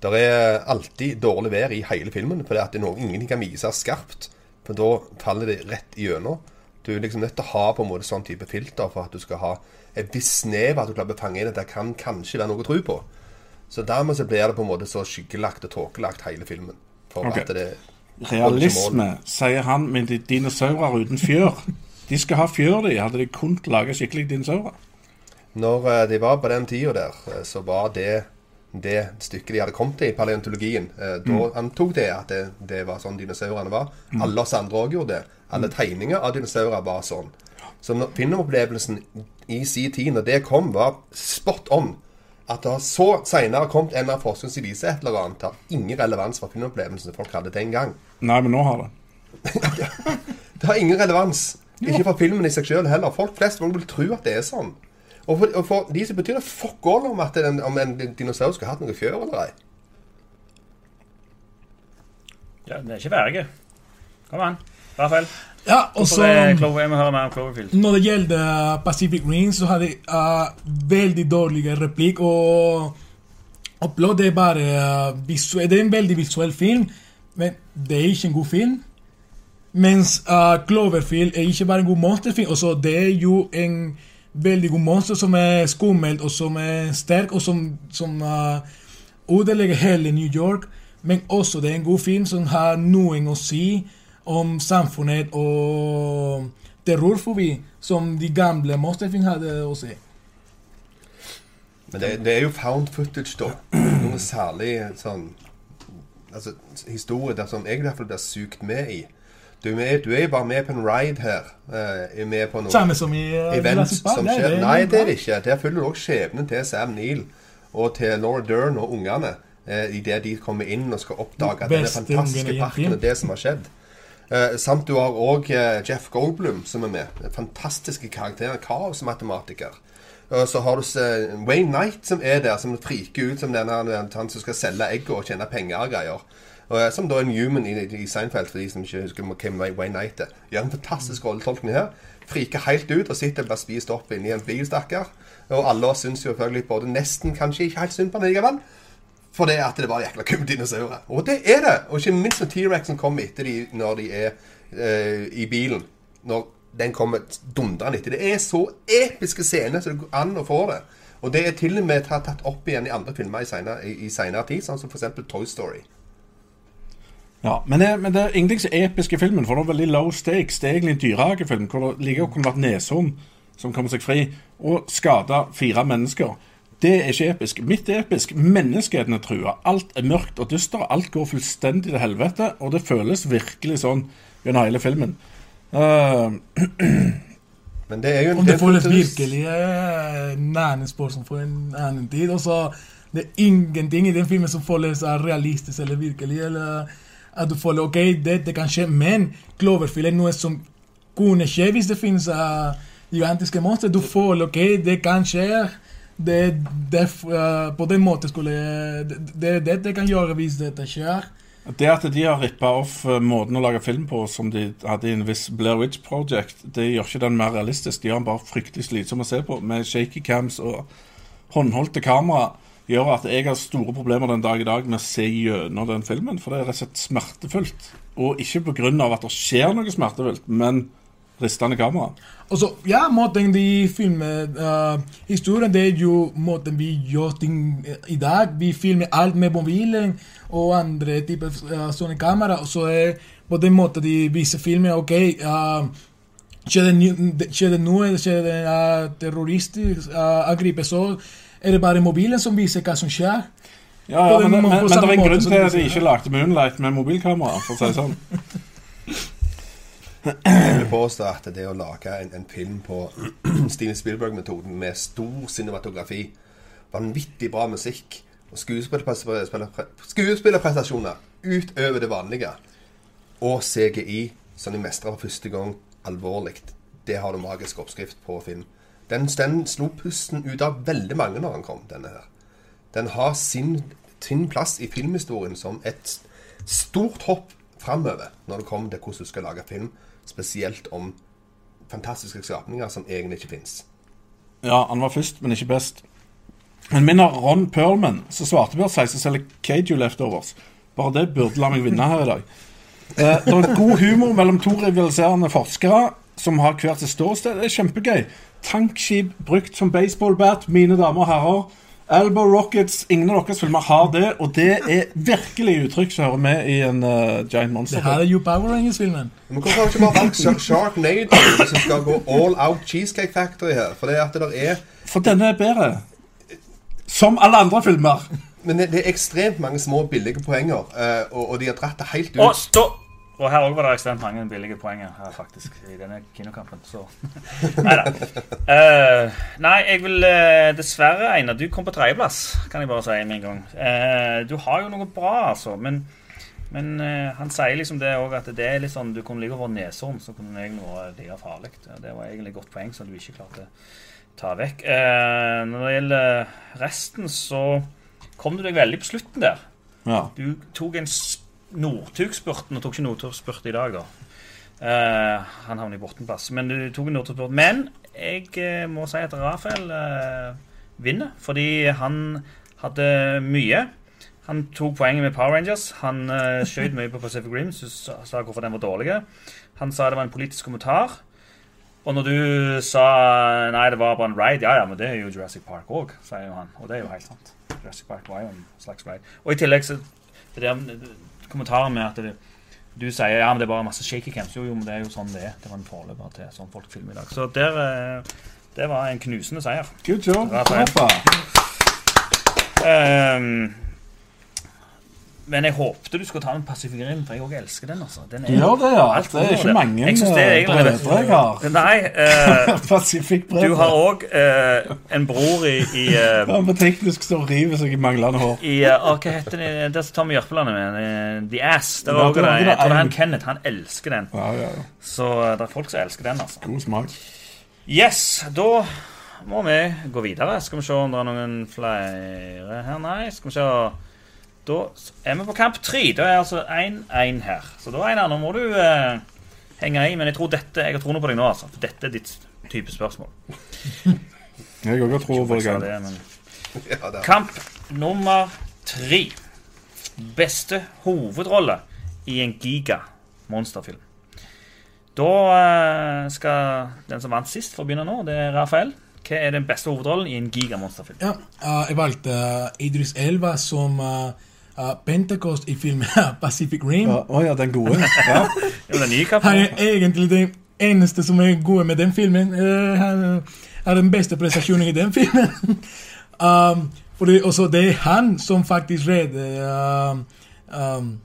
Det er alltid dårlig vær i hele filmen, fordi at det er noe ingenting kan vise skarpt. For da faller det rett igjennom. Du er liksom nødt til å ha på en måte sånn type filter for at du skal ha et visst snev at du klarer å fange inn at det kan kanskje være noe å tro på. Så dermed så blir det på en måte så skyggelagt og tåkelagt hele filmen. For
Ok.
at det
Realisme, sier han med dinosaurer uten fjør. De skal ha fjør, de. Hadde de kunnet lage skikkelig dinosaurer.
Når eh, de var på den tida der, eh, så var det det stykket de hadde kommet til i paleontologien. Eh, Da antok de at det, det var sånn dinosaurene var. Alle oss andre òg gjorde det. Alle tegninger av dinosaurer var sånn. Så filmopplevelsen i sin tid, når det kom, var spot on. At det har så senere kommet en av forskerne som viser et eller annet, har ingen relevans for filmopplevelsen folk hadde den gang.
Nei, men nå har det. [laughs]
Det har ingen relevans. Ikke for filmen i seg sjøl heller. Folk flest vil tro at det er sånn. Og for, og for de så betyr det fuck all om at den, om en dinosaur skulle hatt noe fjør eller ei.
Ja, det er ikke ferdig. Kom an. Rafael.
Ja, og så. Når det gjelder Pacific Rim, så hadde jeg uh, veldig dårlige replikk. Og Upload er bare uh, visuell, Det er en veldig visuell film, men det er ikke en god film. Mens uh, Cloverfield er ikke bare en god monsterfilm. Også det er jo en veldig god monster som er skummelt, og som er sterk, og som, som uh, ødelegger hele New York. Men også det er en god film som har noe å si om samfunnet og terrorfobi, som de gamle monsterfilmene hadde å se.
Men det, det er jo found footage, da. Noe særlig sånn Altså, historie der som jeg i hvert fall blir sugd med i. Du med, du er jo bare med på en ride her. Uh, med på noe
Samme som i uh,
events
Jurassic Park.
som
Nei,
Det,
er
Nei, det er det ikke. Der følger du også skjebnen til Sam Neill og til Laura Dern og ungene. uh, Idet de kommer inn og skal oppdage denne fantastiske parken og det som har skjedd. Uh, samt du har òg eh, Jeff Goldblum som er med. Fantastiske karakterer. Kaosmatematiker. Og så har du eh, Wayne Knight som er der, som friker ut som denne, han som skal selge egg og tjene penger og greier. Eh, som da er en human i, i Seinfeld, for de som ikke husker hvem Wayne Knight. Gjør en fantastisk rolletolkning her. Friker helt ut og sitter bare spist opp inni en bil, stakkar. Og alle oss syns jo selvfølgelig både nesten, kanskje ikke helt synd på ham likevel. For det at det var jækla kule dinosaurer. Og det er det! Og ikke minst når T-rexen kommer etter de når de er eh, i bilen. Når den kommer dundrende etter. Det er så episke scener så det går an å få det. Og det er til og med tatt, opp igjen i andre filmer i senere tid, sånn som f.eks. Toy Story.
Ja, men det, men det er ingenting så episk i filmen, for det er veldig low stakes. Det er egentlig en dyrehagefilm hvor det like godt kunne vært neshorn som kommer seg fri, og skada fire mennesker. Det er ikke episk. Mitt er episk. Menneskeheten er trua. Alt er mørkt og dyster. Alt går fullstendig til helvete, og det føles virkelig sånn gjennom hele filmen. Uh, [clears throat]
Men det er jo en
Om det føles virkelig eh, annen som for en annen tid. Og så det er ingenting i den filmen som føles eh, realistisk eller virkelig. Eller at du føler ok, dette kan skje, men Cloverfield er noe som kunne skje hvis det finnes uh, gigantiske monstre. Du føler ok, det kan skje. Det, det, uh, på den måten skulle det, er det, de kan gjøre hvis dette skjer.
Det at de har rippa off eh, måten å lage film på som de hadde i en viss Blair Witch Project, det gjør ikke den mer realistisk. De gjør den bare fryktelig slitsom å se på, med shaky cams og håndholdte kamera. Gjør at jeg har store problemer den dag i dag med å se gjennom den filmen, for det er rett og slett smertefullt. Og ikke pga. at det skjer noe smertefullt, men ristende kamera.
Og så, ja, måten de filmer uh, historien, det er jo måten vi gjør ting eh, i dag. Vi filmer alt med mobilen og andre typer uh, sånne kamera. Og så er på den måten de viser filmen, ok, uh, skjer det noe, skjer det uh, terroristisk uh, angrep, så er det bare mobilen som viser hva som skjer.
Ja, ja, men, men, men det er en grunn til at de ikke lagde Moonlight med mobilkamera, for å si det sånn.
Jeg vil påstå at det å lage en, en film på [clears throat] Steven Spielberg-metoden med stor cinematografi, vanvittig bra musikk og skuespillerprestasjoner utover det vanlige, og CGI som de mestrer for første gang alvorlig, det har du magisk oppskrift på film. Den, den slo pusten ut av veldig mange når han kom, denne her. Den har sin, sin plass i filmhistorien som et stort hopp framover når det kommer til hvordan du skal lage film, spesielt om fantastiske skapninger som egentlig ikke fins.
Ja, han var først, men ikke best. Men min har Ron Perlman, som svarte på seg, som selger Caju Leftovers. Bare det burde la meg vinne her i dag. Eh, det er god humor mellom to rivaliserende forskere som har hvert sitt ståsted. Det er kjempegøy. Tankskip brukt som baseballbat, mine damer og herrer. Elbow Rockets, ingen av deres filmer har det, og det er virkelig uttrykk som hører med i en uh, Giant Monster.
Det her er jo Power Rangers-filmen.
Men hvorfor har du ikke bare valgt Shark- Sharknado hvis du skal gå all out Cheesecake Factory her? For det at det der er
For denne er bedre. Som alle andre filmer.
Men det, det er ekstremt mange små, billige poenger, uh, og, og de har dratt det helt ut.
Å, stå! Og her òg var det ekstremt mange billige poenger her, faktisk, i denne kinokampen. Så [laughs] Neida. Uh, nei, jeg vil uh, dessverre, Einar, du kom på tredjeplass, kan jeg bare si med en gang. Uh, du har jo noe bra, altså, men, men eh, han sier liksom det òg at det er litt sånn Du kunne ligge over neshorn, så kunne jeg noe like farlig. Det var egentlig et godt poeng som du ikke klarte å ta vekk. Eh, når det gjelder resten, så kom du deg veldig på slutten der.
Ja.
Du tok en Northug-spurten, og tok ikke Northug-spurt i dag, da. Uh, han havner i Bortenplass. Men du tok en Northug-spurt. Men jeg uh, må si at Rafael uh, vinner, fordi han hadde mye. Han tok poenget med Power Rangers. Han uh, skjøt mye på Pacific Rim, så sa hvorfor den var dårlig. Han sa det var en politisk kommentar. Og når du sa nei, det var bare en ride, ja ja, men det er jo Jurassic Park òg, sier jo han. Og det er jo helt sant. Jurassic Park var jo en slags ride. Og i tillegg så det der kommentaren med at det, du sier ja, men det er bare masse shaky cams. Jo, jo, men det er jo sånn det er. Det var en forløper til sånn folk filmer i dag. Så der, eh, det var en knusende seier.
Good job.
Rafael. Men jeg håpte du skulle ta den Pacific Rim, for jeg òg elsker den. altså. Den er-
Gjør det, ja. Det er ikke mange
Jeg synes det er
eh,
det.
brødre jeg har.
Nei, [laughs]
uh,
du har òg en bror i, i eh, [laughs]
Han på teknisk så river seg i manglende hår.
I, uh, hva heter det der som Tommy Jørpeland er med? eh, The Ass. Der
Ja,
er også
det var
det.
det
Jeg tror det er han Kenneth. Han elsker den.
Ja, ja, ja.
Så uh, det er folk som elsker den, altså.
God smak.
Yes, da må vi gå videre. Skal vi se om det er noen flere her. Nei, skal vi se. Da er vi på kamp tre. Da er altså 1-1 her. Så da, Einar, nå må du eh, henge i. Men jeg tror dette, jeg har troen på deg nå, altså. For dette er ditt type spørsmål. [laughs]
Jeg òg tro på
deg. men
Ja.
Kamp nummer tre. Beste hovedrolle i en giga-monsterfilm. Da eh, skal den som vant sist, få begynne nå. Det er Rafael. Hva er den beste hovedrollen i en giga-monsterfilm?
Ja, uh, jeg valgte eh, Idris Elva som eh, eh, Pentecost i filmen [laughs] Pacific Rim.
Å ja, ja, den gode. [laughs] Ja.
Det?
Han er egentlig den eneste som er god med den filmen. Uh, han har den beste prestasjonen i den filmen. [laughs] um, fordi også det er han som faktisk redder um, um,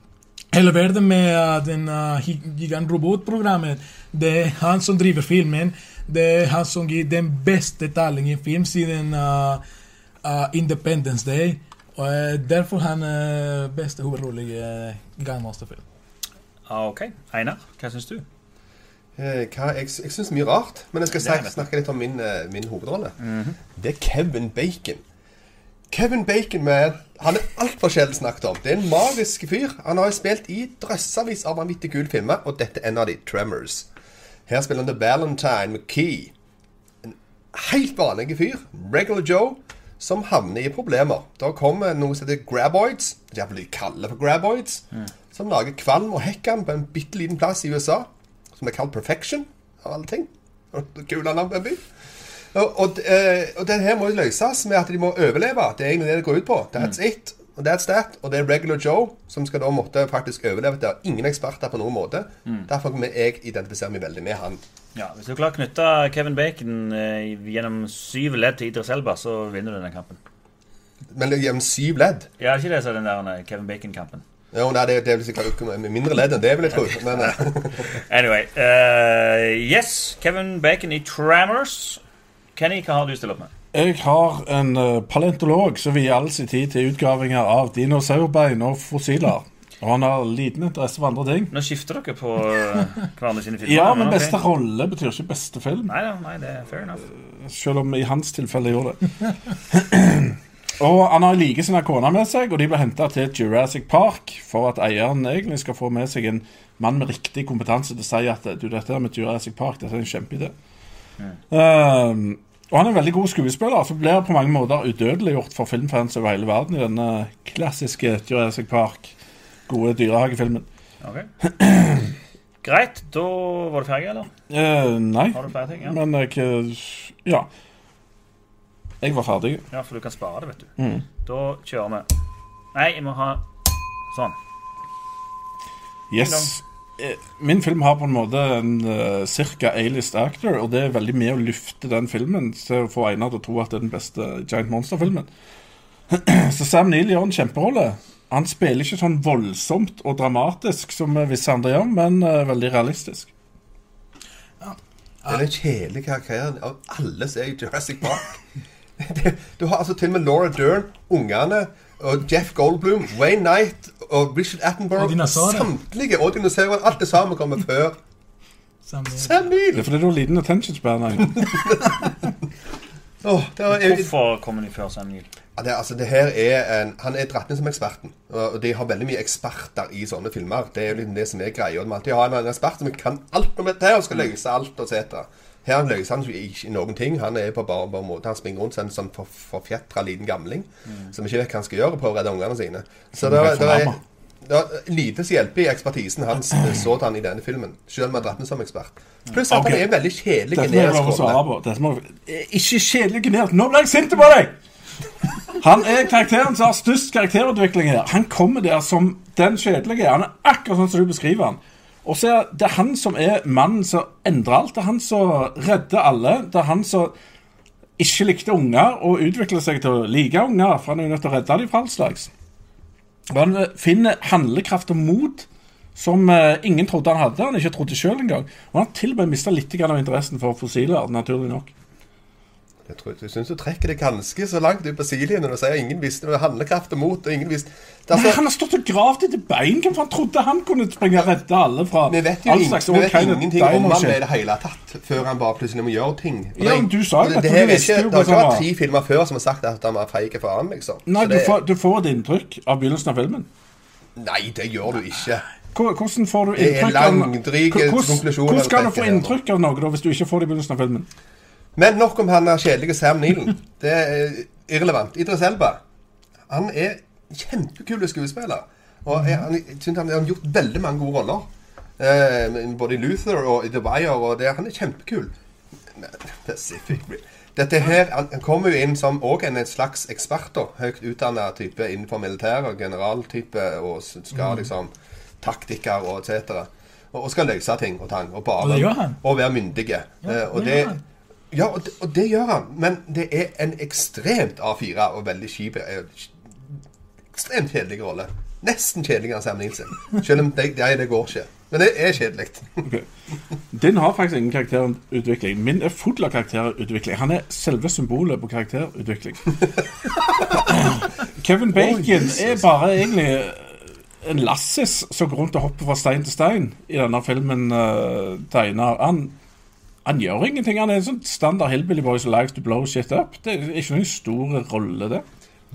hele verden med uh, den uh, gigantrobotprogrammet. Det er han som driver filmen. Det er han som gir den beste talen i film siden uh, uh, Independence Day. Og uh, derfor han er beste hovedrolle i uh, Gangmasterfilm.
Ah, ok. Einar, hva syns du?
Eh, hva, jeg jeg syns mye rart, men jeg skal snakke, snakke litt om min, eh, min hovedrolle. Det er Kevin Bacon. Kevin Bacon med, han er altfor sjelden snakket om. Det er en magisk fyr. Han har spilt i drøssevis av vanvittig kule filmer, og dette er en av de, Tremors. Her spiller han The Valentine McKee. En helt vanlig fyr, regular Joe, som havner i problemer. Da kommer noe som heter graboids, de kaller for graboids, som lager kvalm og hekkan på en bitte liten plass i USA, som er kalt Perfection, av alle ting. [laughs] Kule navn på en by. Og, og, eh, og den her må løses med at de må overleve. Det er egentlig det det går ut på. That's it. Og that's that. Og det er regular Joe som skal da måtte faktisk overleve. Det er ingen eksperter på noen måte. Derfor kan jeg identifisere meg veldig med han.
Ja, Hvis du klarer å knytte Kevin Bacon eh, gjennom syv ledd til Idris Elba, så vinner du den kampen.
Men det er gjennom syv ledd.
Ja, er ikke det er den der eh, Kevin Bacon-kampen?
Jo, nei, det, det er sikkert med mindre ledd enn det, vil jeg tro. Men eh, [laughs]
Anyway. Uh, yes, Kevin Bacon i Trammers. Kenny, hva har du stilt opp med?
Jeg har en eh, paleontolog som vier all sin tid til utgravinger av dinosaurbein og fossiler. Og han har liten interesse for andre ting.
Nå skifter dere på uh, hverandre sine filmer. [laughs]
Ja, men
beste
beste rolle betyr ikke beste film.
Nei nei, det er fair enough.
Selv om i hans tilfelle gjorde det. [clears throat] og han har like sin kone med seg, og de ble henta til Jurassic Park for at eieren egentlig skal få med seg en mann med riktig kompetanse til å si at du, dette med Jurassic Park dette er en kjempeidé. Um, og han er en veldig god skuespiller, så blir på mange måter udødeliggjort for filmfans over hele verden i denne klassiske Jurassic Park, gode dyrehagefilmen.
Ok. Greit, da var du ferdig, eller?
Eh, nei,
Har du flere ting? Ja,
men jeg eh, Ja. Jeg var ferdig.
ja for du kan spare det, vet du.
Mm.
Da kjører vi. Nei, jeg må ha sånn.
Yes. Eh, Min film har på en måte en uh, cirka A-list actor, og det er veldig med å lufte den filmen til å få Einar til å tro at det er den beste Giant Monster-filmen. [clears throat] Så Sam Neill gjør en kjemperolle. Han spiller ikke sånn voldsomt og dramatisk som eh, visse andre gjør, men uh, veldig realistisk.
Det er den kjedelige karakteren av alle som er i Jurassic Park. [laughs] Du har altså til og med Laura Dern, ungene, og Jeff Goldblum, Wayne Knight og Richard Attenborough.
Og.
Samtlige og dinosaurer. Alt det samme kommer før
Samme.
Sam
Det er fordi du har liten attention span. Einar.
Åh, det er,
Hvorfor kommer de før Sam Neill?
Ja, det, altså, det her er en, Han er dratt inn som eksperten. Og de har veldig mye eksperter i sånne filmer. Det er jo liksom det som er greia. De må alltid ha en, en ekspert som kan alt om dette og skal løse alt og etc. Her løser han ikke noen ting. Han er på bare, bare måte Han springer rundt som en sånn for, forfjetra liten gamling som ikke vet hva han skal gjøre på å redde ungene sine. Så det, det, er, det er lite som hjelper i ekspertisen hans så sådan i denne filmen. Selv om han dratt med som ekspert. Pluss at
okay.
han er veldig kjedelig generisk.
Eh, Ikke kjedelig generisk. Nå ble jeg sint på deg! Han er karakteren som har størst karakterutvikling her. Han kommer der som den kjedelige. Han er akkurat sånn som du beskriver han. Og så er det han som er mannen som endrer alt. Det er han som redder alle. Det er han som ikke likte unger og utvikler seg til å like unger, for han er jo nødt til å redde dem fra all slags. Og han eh, finner handlekraft og mot som eh, ingen trodde han hadde. Han ikke trodde sjøl engang. Og han har til og med mista litt av interessen for fossiler, naturlig nok.
Jeg, tror, jeg syns du trekker det ganske så langt ut på sidelinjen du sier ingen visste med handlekraft og mot. og ingen visste... Det er
Nei,
altså,
han har stått og gravd etter bein. Hvem faen trodde han kunne springe og redde alle fra
vi vet jo
all slags
vi vet ingenting om han i det hele tatt, før han bare plutselig må gjøre ting. Og
Ja,
det-
men du sa jo
det, det, ikke, det har vært tre filmer før som har sagt at han var feig faen, liksom.
Nei, du får, du får et inntrykk av begynnelsen av filmen.
nei, det gjør du ikke.
Hvordan får du inntrykk av hvordan- skal
du
få inntrykk av noe da, hvis du ikke får det i begynnelsen av filmen?
Men nok om han er kjedelige Sam Neelan. Det er irrelevant. Idris Elba han er kjempekul skuespiller. Og jeg, han, jeg synes han har gjort veldig mange gode roller. Eh, både i Luther og i The Wire. Og det, han er kjempekul. Pacific Rim. Dette her, han, kommer jo inn som også en slags ekspert. da, Høyt utdanna type innenfor militæret. Generaltype. Og skal liksom Taktiker og etc. Og, og skal løse ting og tang. Og, bare,
Og
være myndige. Eh, og
det
det
gjør han.
Ja, og det, og det gjør han. Men det er en ekstremt A4 og veldig kjip eh, Ekstremt kjedelig rolle. Nesten kjedeligere enn Sam Nilsen. Selv om det, det, det går ikke. Men det er kjedelig.
Okay. Din har faktisk ingen karakterutvikling. Min er full av karakterutvikling. Han er selve symbolet på karakterutvikling. [laughs] Kevin Bacon
oh,
er bare egentlig en lassis som går rundt og hopper fra stein til stein i denne filmen uh, tegner. Han, han gjør ingenting. Han er en sånn standard hillbilly boy som likes to blow shit up. Det er ikke noen stor rolle, det.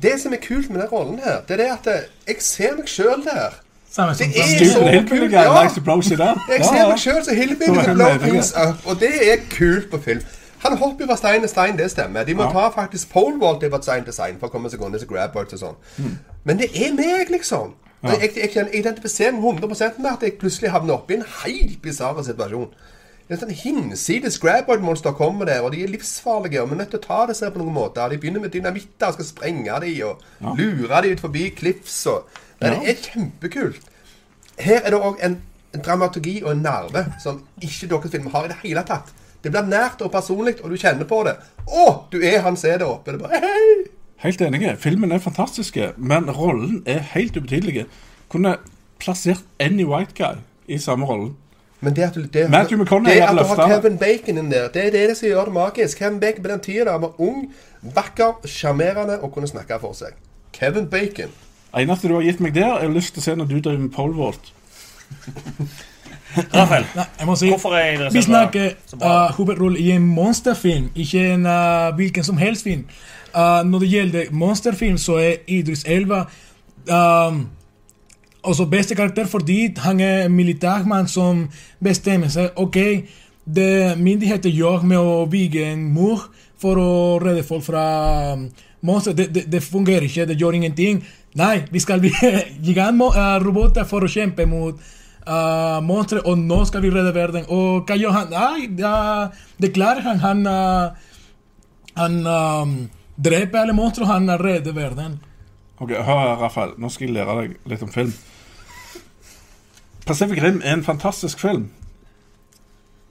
Det som er kult med den rollen her, det er det at eh, jeg ser meg sjøl der.
Samme
Det er så kult, ja.
likes to blow shit up.
Jeg ser meg sjøl som hillbilly
Så
to blow things up. Og det er kult på film. Han hopper fra stein til stein, det stemmer. De må
Ja.
ta faktisk pole vault fra stein til stein for å komme seg unna grab birds og sånn.
Mm.
Men det er meg, liksom. Ja. Jeg, jeg, jeg identifiserer meg 100 med at jeg plutselig havner oppi en helt bisarr situasjon. Det er sånn hinsides grabboard-monster kommer der, og de er livsfarlige. Og vi er nødt til å ta disse seg på noen måter. De begynner med dynamitter og skal sprenge de, og lure de ut forbi cliffs og Det er kjempekult. Her er det òg en, en dramaturgi og en nerve som ikke deres film har i det hele tatt. Det blir nært og personlig, og du kjenner på det. Å, du er han som er der oppe. Det er bare, hei!
Helt enige. Filmen er fantastiske, men rollen er helt ubetydelig. Kunne plassert any white guy i samme rollen.
Men det at du, det,
Matthew McConaughey
det at du har. Kevin Bacon inn der, det er det som gjør det magisk. Kevin Bacon på den tida da var ung, vakker, sjarmerende og kunne snakke for seg. Kevin Bacon.
Eneste du har gitt meg der, er lyst til å se når du driver med pole vault. [laughs]
Rafael,
Nei, jeg må si
er
Vi snakker uh, hovedrolle i en monsterfilm, ikke en uh, hvilken som helst film. Uh, når det gjelder monsterfilm, så er Idris Elva um, også beste karakter fordi han er en militærmann som bestemmer seg Ok, det myndigheter gjør med å bygge en mur for å redde folk fra monstre, det, det, det fungerer ikke, det gjør ingenting. Nei, vi skal bli gigantroboter for å kjempe mot uh, monstre, og nå skal vi redde verden. Og hva gjør han? Nei, uh, det klarer han. Han, uh, han um, dreper alle monstre, han redder verden.
Ok, Hør Rafael. Nå skal jeg lære deg litt om film. Pacific Rim er en fantastisk film.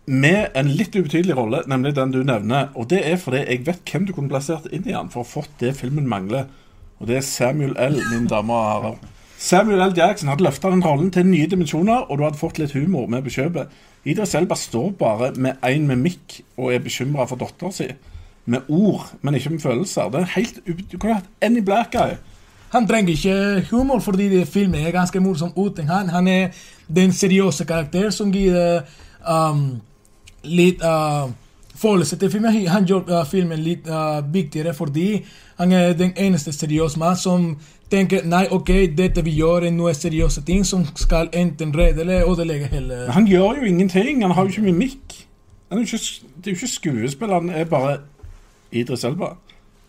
Med en litt ubetydelig rolle, nemlig den du nevner. Og det er fordi jeg vet hvem du kunne plassert inn i den for å ha fått det filmen mangler. Og det er Samuel L., mine damer og herrer. Samuel L. Jackson hadde løfta den rollen til nye dimensjoner, og du hadde fått litt humor med på kjøpet. Idris Elba står bare med én mimikk og er bekymra for dattera si. Med ord, men ikke med følelser. Det er helt Du kunne hatt Annie Black Guy.
Han trenger ikke humor fordi filmen er ganske morsom uten han. Han er den seriøse karakteren som gir eh, um, litt uh, følelse til filmen. Han gjør uh, filmen litt uh, viktigere fordi han er den eneste seriøse mann som tenker nei, ok, dette vi gjør er noe seriøse ting som skal enten redde eller ødelegge hele
Men han gjør jo ingenting. Han har jo ikke mimikk. Han er ikke, det er jo ikke skuespill, han er bare Idris Elba.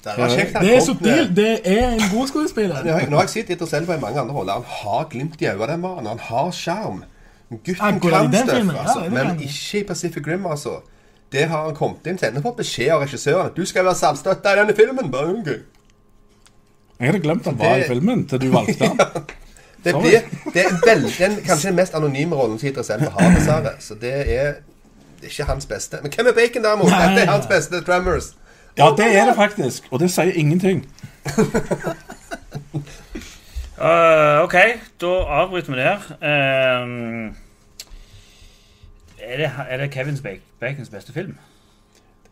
Det er, kjekt
Det er Det er en god skuespiller.
Nå har jeg- sett Idris Elba i mange andre roller. Han har glimt i øynene, den mannen. Han har sjarm. Gutten kan støff,
ja,
altså. Men ikke i Pacific Rim, altså. Det har han kommet inn til. Han har fått beskjed av regissøren at du skal være samstøtta i denne filmen. Bare.
Jeg hadde glemt han var
Det-
i filmen til du valgte han. [laughs]
Det, blir, det er vel, den kanskje den mest anonyme rollen som Idris Elba har, dessverre. Så det er, det er ikke hans beste. Men hvem er Bacon, derimot? Dette er hans beste. Tremors.
Ja, det er det faktisk. Og det sier ingenting.
uh, [laughs] OK, da avbryter vi der. Ehm, er, det, er det Kevins Bacons beste film?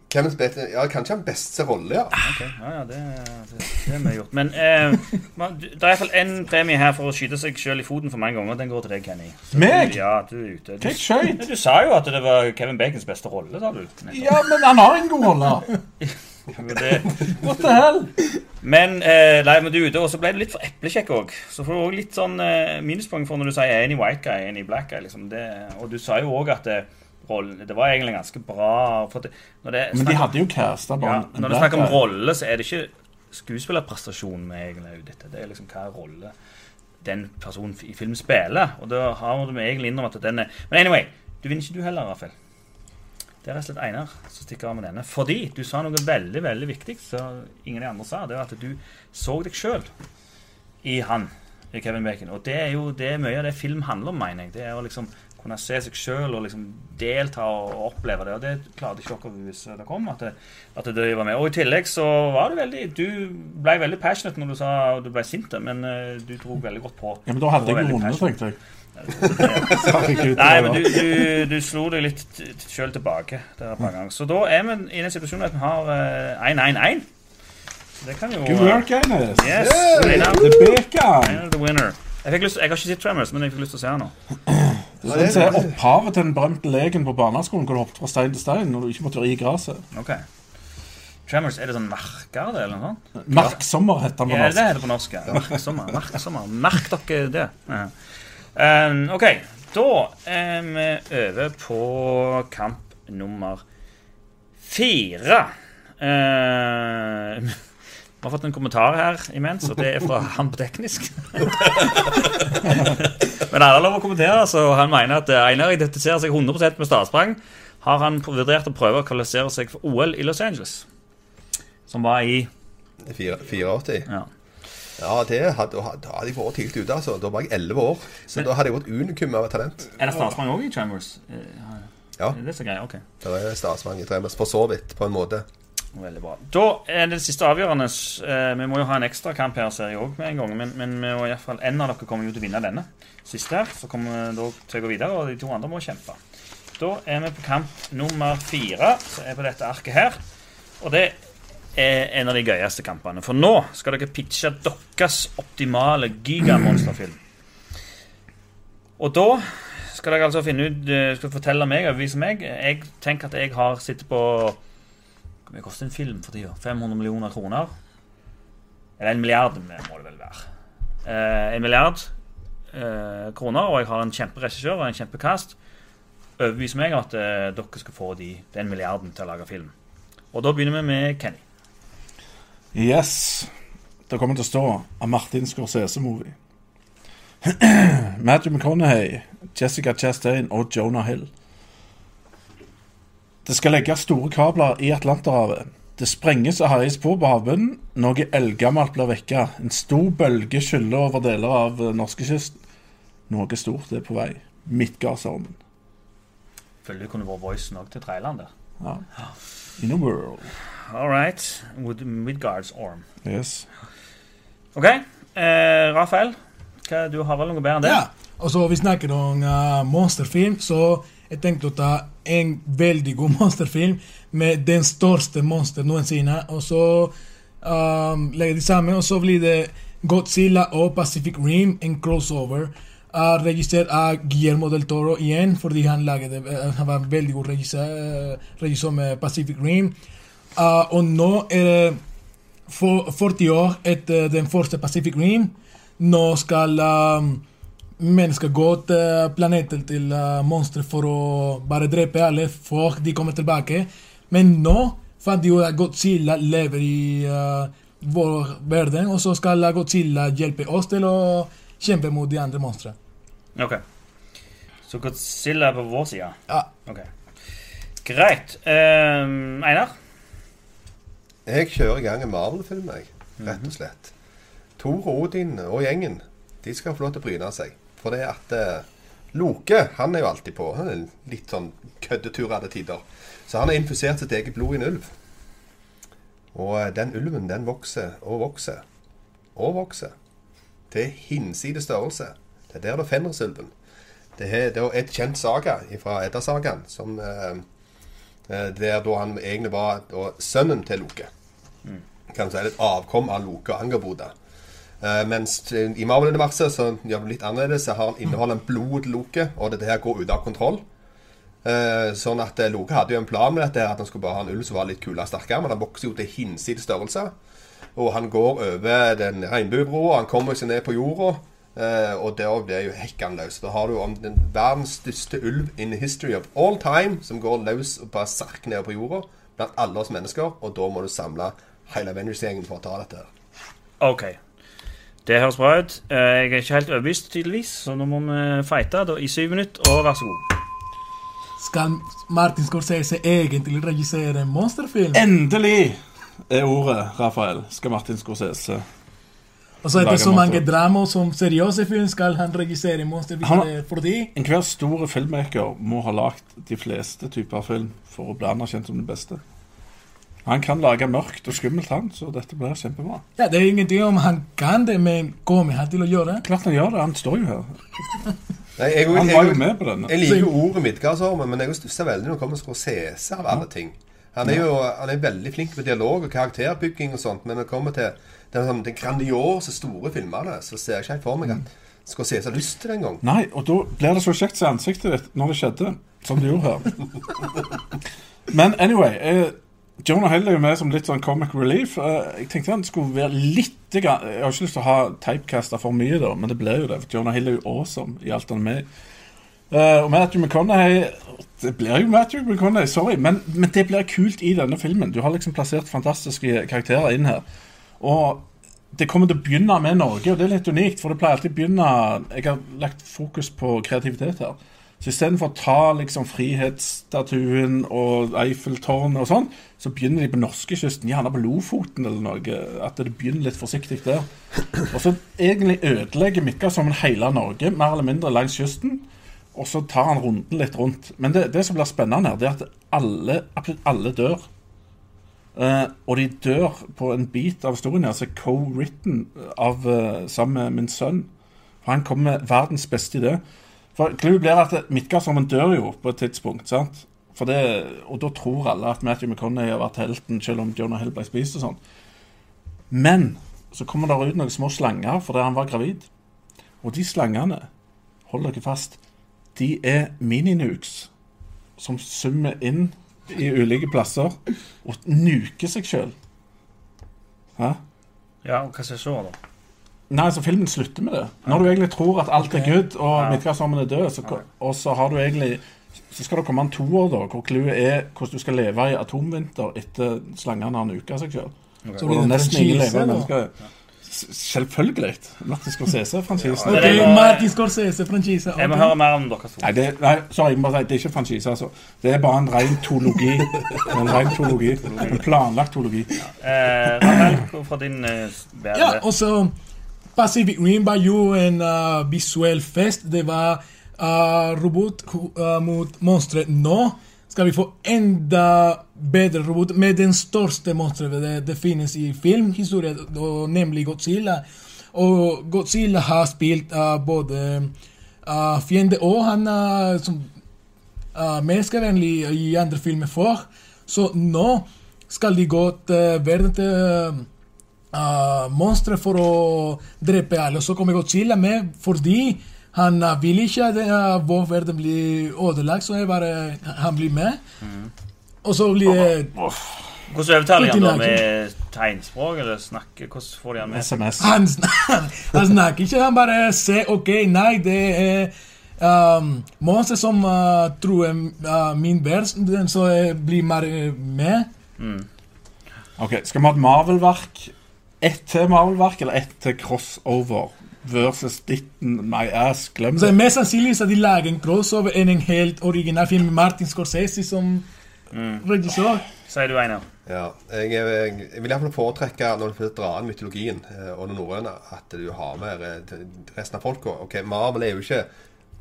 Kevin Spacey, ja, kanskje han beste rolle, ja.
Ok, ja, ja, det, det, det har vi gjort. Men eh, man, det er iallfall én premie her for å skyte seg sjøl i foten for mange ganger. Den går til deg, Kenny. Så
Meg?
Du, ja, du er ute. Du,
du,
du sa jo at det var Kevin Bacons beste rolle, sa du. nettopp.
Ja, men han har en god rolle. [laughs]
Det,
What the hell?
men eh, nei, men du ute, og så ble du litt for eplekjekk òg. Så får du òg litt sånn eh, minuspoeng for når du sier any white guy, any black guy. Liksom. Det, og du sa jo òg at det, rollen, det var egentlig ganske bra. Det, det
Men de hadde jo casta
ja,
bare en
Når det snakker om rolle, så er det ikke skuespillerprestasjonen vi egentlig er ute etter. Det er liksom hva rolle den personen i film spiller. Og da har vi egentlig innrømmet at den er Men anyway, du vinner ikke du heller, Rafael. Det er rett og slett Einar som stikker av med denne. Fordi du sa noe veldig veldig viktig som ingen av de andre sa. Det var at du så deg sjøl i han, i Kevin Bacon. Og det er jo det er mye av det film handler om, mener jeg. Det er å liksom kunne se seg sjøl og liksom delta og oppleve det. Og det klarte ikke dere hvis det kom. At det, at det var med. Og i tillegg så var du veldig Du ble veldig passionate når du sa du ble sint, men eh, du dro veldig godt på.
Ja, men da hadde jeg vunnet, tenkte jeg.
Nei, men du, du, du slo deg litt sjøl tilbake der et par ganger. Så da er vi i den situasjonen at vi har eh, 1-1-1. Det kan jo
Good work, Eines.
Yes, Einar.
The Bacon.
The winner. Jeg, fikk lyst, jeg har ikke sett Tremors, men jeg fikk lyst til å se den nå. [clears throat]
Det sånn som er opphavet til den berømte leken på barneskolen hvor du hoppet fra stein til stein når du ikke måtte ri gresset.
Okay. Tremors, er det sånn merker det, eller noe sånt?
Marksommer heter den på
Ja, det
norsk.
er det på norsk. ja. Merksommer. Merk dere det. Ja. Um, OK, da er vi over på kamp nummer fire. Uh, [laughs] vi har fått en kommentar her imens, og det er fra han på teknisk. [laughs] Men alle har lov å kommentere, så han mener at Einar identifiserer seg 100% med Statsprang. Har han vurdert å prøve å kvalifisere seg for OL i Los Angeles? Som var i
84.
ja.
Ja, det hadde, da hadde jeg vært tidlig ute, altså. Da var jeg 11 år. Så da hadde jeg vært unikum av et talent.
Er det Statsmann òg i Chambers? Eh,
Ja.
Er det så greia, Ok.
Det er statsmann i Chambers, for så vidt, på en måte.
Veldig bra. Da er det siste avgjørende. Eh, vi må jo ha en ekstrakamp her, ser jeg òg, med en gang. Men, men vi må i hvert fall, en av dere kommer jo til å vinne denne siste her. Så kommer vi til å gå videre, og de to andre må kjempe. Da er vi på kamp nummer fire, som er på dette arket her. Og det er en av de gøyeste kampene. For nå skal dere pitche deres optimale gigamonsterfilm. Og da skal dere altså finne ut eh, Skal fortelle meg, overbevise meg. Jeg tenker at jeg har sittet på Hvor mye koster en film for tida? 500 millioner kroner? Eller en milliard må det vel være. Eh, en milliard eh, kroner, og jeg har en kjemperegissør og en kjempekast. Overbevis meg at eh, dere skal få de, den milliarden til å lage film. Og da begynner vi med Kenny.
Yes. Det kommer til å stå av Martin Scorsese-movie. [clears throat] Matthew McConaughey, Jessica Chastain og Jonah Hill. Det skal legges store kabler i Atlanterhavet. Det sprenges og herjes på på havbunnen. Noe eldgammelt blir vekka. En stor bølge skyller over deler av eh, norskekysten. Noe stort er på vei. Midtgardsormen.
Føler du kunne vært voicen òg til traileren der.
Ja. In a world.
All right. With Midgard's arm.
Yes.
OK. Eh, Rafael, hva, du har vel noe bedre enn det?
Ja. Og så vi snakker om uh, monsterfilm, så jeg tenkte å ta en veldig god [laughs] monsterfilm med den største monster noensinne. Og så um, legger de sammen, og så blir det Godzilla og Pacific Rim, en crossover. Uh, regissert av Guillermo del Toro igjen, fordi han, laget det, uh, han var veldig god regissør, uh, regissør med Pacific Rim. Uh, og nå er det for, 40 år etter den første Pacific Rim. Nå skal um, mennesker gå til planeten til uh, monstre for å bare drepe alle før De kommer tilbake. Men nå fant de ut at Godzilla lever i uh, vår verden, og så skal Godzilla hjelpe oss til å kjempe mot de andre monstrene.
Ok. Så Godzilla er på vår side?
Ja.
Ok. Greit. Um, Einar?
Jeg kjører i gang en Marvel-film, jeg. Rett og slett. Thor og Odin og gjengen de skal få lov til å bryne seg. For det at eh, Loke han er jo alltid på han er litt sånn køddeturete tider. Så han har infusert sitt eget blod i en ulv. Og eh, den ulven den vokser og vokser og vokser. Til hinsides størrelse. Det er der det er Fenrisulven. Det er da et kjent saga fra Edda-sagaen, som eh, eh, der da han egentlig var da, sønnen til Loke. Kan si et avkom av Loke og Angerboda. Uh, mens i Marvel-universet så gjør det litt annerledes. Så har inneholder en blod til Loke, og dette her går ut av kontroll. Uh, sånn at eh, Loke hadde jo en plan med dette, at han skulle bare ha en ulv som var litt kulere og sterkere. Men han vokser jo til hinsides størrelse. Og han går over den regnbuebroa, han kommer seg ned på jorda. Uh, og der blir jo hekken løs. Da har du om den verdens største ulv in history of all time, som går løs og bare sark ned på jorda blant alle oss mennesker. Og da må du samle hele Avengers-gjengen for å ta dette.
OK. Det høres bra ut. Eh, Jeg er ikke helt overbevist, tydeligvis, så nå må vi fighte da, i syv minutter, og vær så god.
Skal Martin Scorsese egentlig regissere en monsterfilm?
Endelig er ordet, Rafael, skal Martin Scorsese.
Og så etter
det
så mange drama som seriøse film, skal han regissere en monsterfilm
Han-
fordi
Enhver store filmmaker må ha lagd de fleste typer film for å bli anerkjent som den beste. Han kan lage mørkt og skummelt, han, så dette blir kjempebra.
Ja, det er ingenting om han kan det, men går vi her til å gjøre det?
Klart han gjør det, han står jo her.
Nei, jeg,
Han var jo med på denne.
Jeg liker jo ordet Midgardsormen, men jeg stusser veldig når det kommer til Scorsese av alle ting. Han er jo han er veldig flink med dialog og karakterbygging og sånt, men når det kommer til den, sånn, den grandiose, store filmene, så ser jeg ikke helt for meg at Scorsese har lyst til det engang.
Nei, og da blir det så kjekt å ansiktet ditt når det skjedde, som det gjorde her. [laughs] Men anyway, eh, Jonah Hill er jo med som litt sånn comic relief. Eh, jeg tenkte han skulle være litt Jeg har ikke lyst til å ha typecasta for mye, da, men det ble jo det. For Jonah Hill er jo awesome i alt han er med. Eh, og Matthew McConaughey Det blir jo Matthew McConaughey, sorry, men, men det blir kult i denne filmen. Du har liksom plassert fantastiske karakterer inn her. Og det kommer til å begynne med Norge, og det er litt unikt. For det pleier alltid å begynne Jeg har lagt fokus på kreativitet her. Så istedenfor å ta liksom frihetsstatuen og Eiffeltårnet og sånn, så begynner de på norskekysten, gjerne på Lofoten eller noe. At det begynner litt forsiktig der. Og så egentlig ødelegger Mikka som en hele Norge, mer eller mindre langs kysten. Og så tar han runden litt rundt. Men det, det som blir spennende her, det er at alle, alle dør. Uh, og de dør på en bit av historien altså co-written av, eh, sammen med min sønn. For han kom med verdens beste idé. For clouet blir at Midgardsormen dør jo på et tidspunkt. sant? Det, og da tror alle at Matthew McConney har vært helten, selv om Jonah Hill ble spist og sånn. Men så kommer det ut noen små slanger fordi han var gravid. Og de slangene, hold dere fast, de er mininukes som summer inn i ulike plasser og nuker seg sjøl.
Ja, og hva skal jeg se, da?
Nei, så filmen slutter med det. Når du egentlig tror at alt er good, og
Ja.
Midtgardsarmen er død, så, og så har du egentlig Så skal det komme en toer, da, hvor clouet er hvordan du skal leve i atomvinter etter slangene har nuka seg sjøl.
Så blir det
nesten ingen levende mennesker. Selvfølgelig. Martin Scorsese-franchisen.
Ja, det
Ok,
var-
Martin Scorsese, franchise.
Jeg må høre mer om deres ord.
Nei, det, nei, sorry, jeg må bare si, det er ikke franchise. altså. Det er bare en ren tologi. Er En ren tologi. En planlagt tologi.
Eh, Rafael, fra din eh,
Ja, og så Pacific Rim var jo en uh, visuell fest. Det var uh, robot uh, mot monstre. Nå skal vi få enda bedre robot med den største monsteret det, det finnes i filmhistorie, nemlig Godzilla. Og Godzilla har spilt uh, både uh, fiende og han uh, som menneskevennlig i andre filmer før. Så nå skal de gå til verden til uh, monstre for å drepe alle. Så kommer Godzilla med fordi han uh, vil ikke at uh, vår verden blir ødelagt, så jeg bare, han blir med. Og så blir det
Hvordan overtaler de han da? Med tegnspråk, eller snakke? Hvordan får de han med?
SMS.
han, sn- [laughs] han snakker ikke, han bare ser OK, nei, det er um, monstre som uh, tror uh, min verden, så jeg blir mer uh, med.
Ok, Skal vi ha et Marvel-verk? Ett til Marvel-verk, eller ett til crossover? Versus Ditten My Ass. Glem
Så
det.
mest sannsynlig så de lager en crossover enn en helt original film med Martin Scorsese som regissør.
Sier du, Einar?
Ja, jeg, jeg, jeg vil iallfall foretrekke når du drar inn mytologien eh, og det norrøne, at du har med eh, resten av folka. Ok, Marvel er jo ikke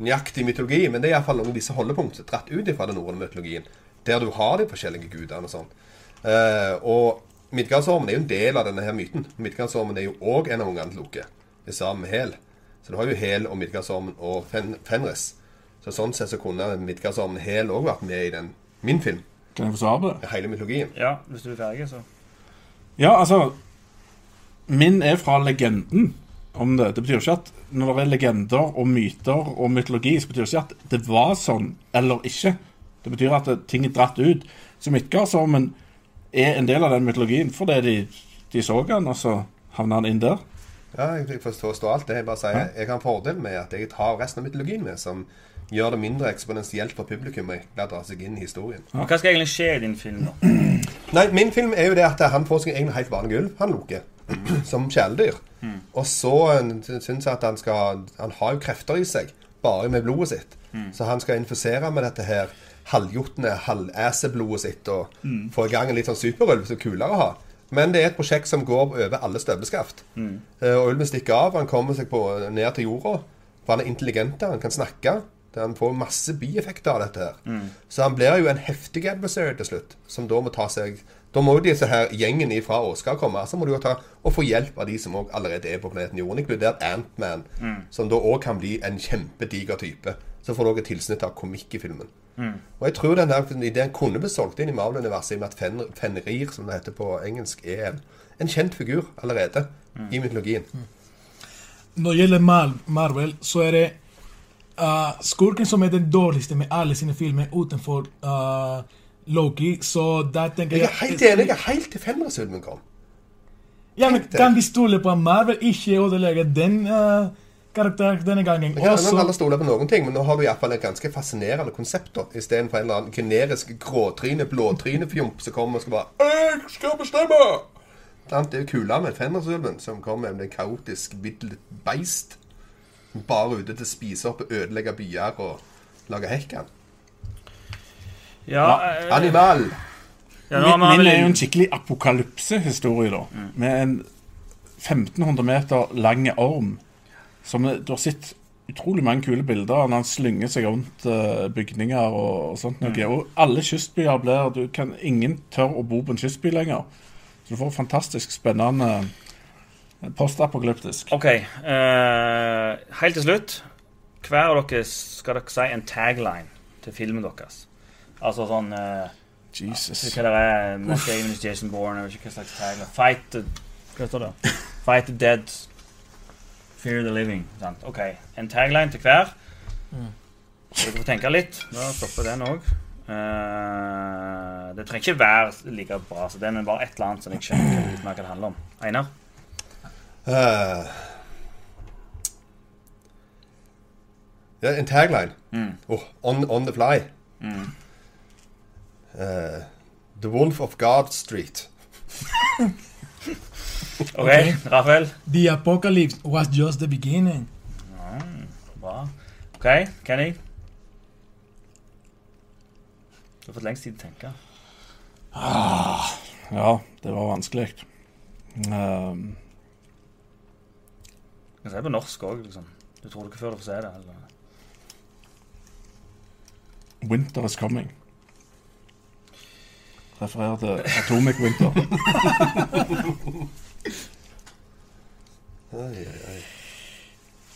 nøyaktig mytologi, men det er iallfall noen av disse holdepunktene dratt ut fra den norrøne mytologien, der du har de forskjellige gudene og sånn. Uh, og Midgardsormen er jo en del av denne her myten. Midgardsormen er jo òg en av ungene til Loke, det sammen med Hel. Så du har jo Hel og Midgardsormen og Fen Fenris. Så sånn sett så kunne Midgardsormen Hel òg vært med i den min film.
Kan jeg få svare på det?
Hele mytologien.
Ja, hvis du er ferdig, så
Ja, altså Min er fra legenden om det. Det betyr ikke at når det er legender og myter og mytologi, så betyr det ikke at det var sånn eller ikke. Det betyr at det, ting er dratt ut. Så Midgardsormen er en del av den mytologien fordi de, de så han, og så havna han inn der.
Ja, jeg forstår alt det. Jeg bare sier, jeg har en fordel med at jeg tar resten av mytologien med, som gjør det mindre eksponentielt for publikum å dra seg inn i historien.
Ja. Hva skal egentlig skje i din film, da? [clears throat]
Nei, min film er jo det at han får seg egentlig helt vanlig gulv, han Loke, [clears throat] som kjæledyr. Og så eh, syns jeg at han skal Han har jo krefter i seg, bare med blodet sitt. Så han skal infisere med dette her halvjotne, halvæseblodet sitt og få i gang en litt sånn superulv, så kulere å ha. Men det er et prosjekt som går over alle støvleskaft. Eh, Og ulven stikker av, han kommer seg på, ned til jorda. For han er intelligent, han kan snakke. Han får masse bieffekter av dette. her Så han blir jo en heftig adversary til slutt. Som da må ta seg Da må jo disse her gjengen fra Åskar komme. Så må du jo ta og få hjelp av de som allerede er på planeten Jorden, inkludert Antman. Som da òg kan bli en kjempediger type. Så får du òg et tilsnitt av komikk i filmen. Og jeg tror den der ideen kunne blitt solgt inn i Marvel-universet i og med at Fen Fenrir, som det heter på engelsk, er en, en kjent figur allerede i mytologien.
Når det gjelder Mar Marvel, så er det uh, skurken som er den dårligste med alle sine filmer utenfor uh, Loki, så da tenker
Jeg
jeg
er helt enig. Jeg er helt til Fenrisulven kom.
Ja, men Kan vi stole på at Marvel ikke ødelegger den uh, karakteren denne gangen?
Jeg kan
Også-
alle stole på noen ting, men nå har du iallfall et ganske fascinerende konsept. da Istedenfor en eller annen generisk gråtryne, blåtrynefjomp som kommer og skal bare 'Jeg skal bestemme!' Det er jo kula med Fenrisulven, som kommer med en kaotisk vill beist. Bare ute til å spise opp og ødelegge byer og lage hekken.
Ja, eh,
Animal!
ja,
Min, min er jo en skikkelig apokalypsehistorie, da. Med en 1500 meter lang orm. Som er- Du har sett utrolig mange kule bilder når han slynger seg rundt eh, bygninger og, og sånt. Mm. Og alle kystbyer blir du kan, Ingen tør å bo på en kystby lenger. Så du får fantastisk spennende eh, postapokalyptisk.
OK. Uh, helt til slutt. Hver av dere skal dere si en tagline til filmen deres. Altså sånn uh,
Jesus.
Hva det er Matt Damon Jason Bourne, eller hva slags tagline. Fight the Hva står det? [laughs] Fight the dead, fear the living. Sant? OK. En tagline til hver. Så dere får tenke litt. Da stopper den òg. det trenger ikke være like bra, så den er bare et eller annet som jeg skjønner hva det handler om. Einar?
Uh, ja, en tagline.
Mm.
Oh, on, on the fly. Eh, the Wolf of God Street. [laughs] [laughs]
OK, Rafael?
The apocalypse was just the beginning.
Bra. OK, Kenny? Du har fått lengst tid til å tenke.
Ja, det var vanskelig. Um,
kan si på norsk òg, liksom. Du tror ikke før du får se det. Eller?
winter is coming. Refererer til Atomic Winter. [laughs]
Oi, oi.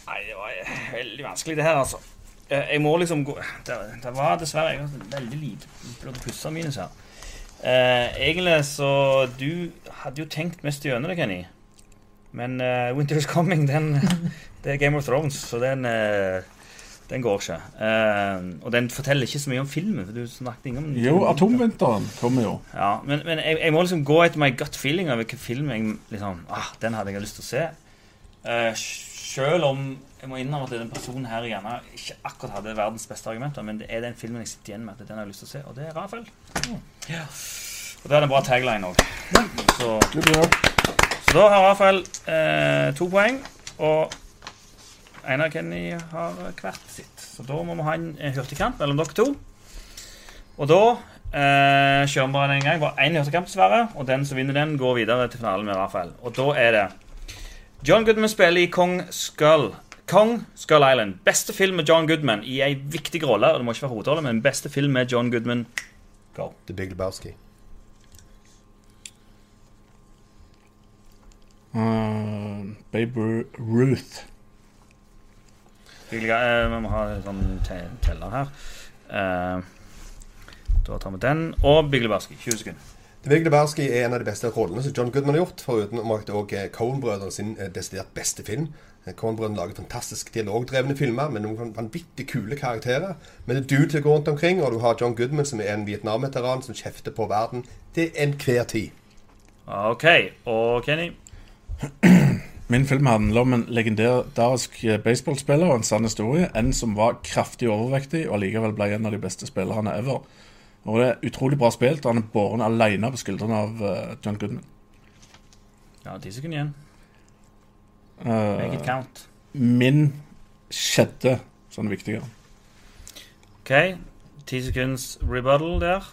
Nei, det var eh, veldig vanskelig, det her, altså. Eh, Jeg må liksom gå Det, det var dessverre jeg har veldig lite blod pusser minus her. Eh, egentlig så Du hadde jo tenkt mest gjennom det, Kenny. Men uh, Winter is Coming, den [laughs] Det er Game of Thrones, så den eh, Den går ikke. Uh, og den forteller ikke så mye om filmen. For du snakket ingen om
Jo, Atomvinteren kommer jo.
Ja, men, men jeg, jeg må liksom gå etter my gut feeling over hvilken film jeg liksom ah, Den hadde jeg lyst til å se. Uh, selv om jeg må innrømme at den personen her gjerne ikke akkurat hadde verdens beste argumenter, men det er den filmen jeg sitter igjen med at den har jeg lyst til å se, og det er Rafael. Ja. Og det er en bra tagline òg. Så, så da har Rafael uh, to poeng, og Einar og Kenny har hvert sitt. Så da må vi ha en hurtigkamp mellom dere to. Og da eh, kjører vi bare en gang. Bare én hurtigkamp, dessverre. Og den som vinner den, går videre til finalen med Rafael. Og da er det John Goodman spiller i Kong Skull. Kong Skull Island. Beste film med John Goodman i ei viktig rolle. Og det må ikke være hovedrolle, men beste film med John Goodman. Go.
The Big Lebowski.
Uh, Babe Ruth.
Vi eh, vi må ha en sånn te teller her. Eh, da tar vi den. Og Big Lebowski. 20 sekunder.
The Big Lebowski er en av de beste rollene som John Goodman har gjort, foruten å også er Coen-brødrene sin eh, desidert beste film. Eh, Coen-brødrene lager fantastisk dialogdrevne filmer med noen vanvittig kule karakterer. Men det er til å gå rundt omkring, og du har John Goodman, som er en Vietnam-veteran som kjefter på verden til enhver tid.
OK. Og Kenny? [clears throat]
Min film handler om en legendarisk eh, baseballspiller og en sann historie. En som var kraftig overvektig og allikevel ble en av de beste spillerne ever. Og det er utrolig bra spilt, og han er båren alene på skuldrene av uh, John Goodman.
Ja, ti sekunder igjen.
Eh,
Make it count.
min skjedde, sånn viktigere.
OK. Ti sekunds rebuttal der.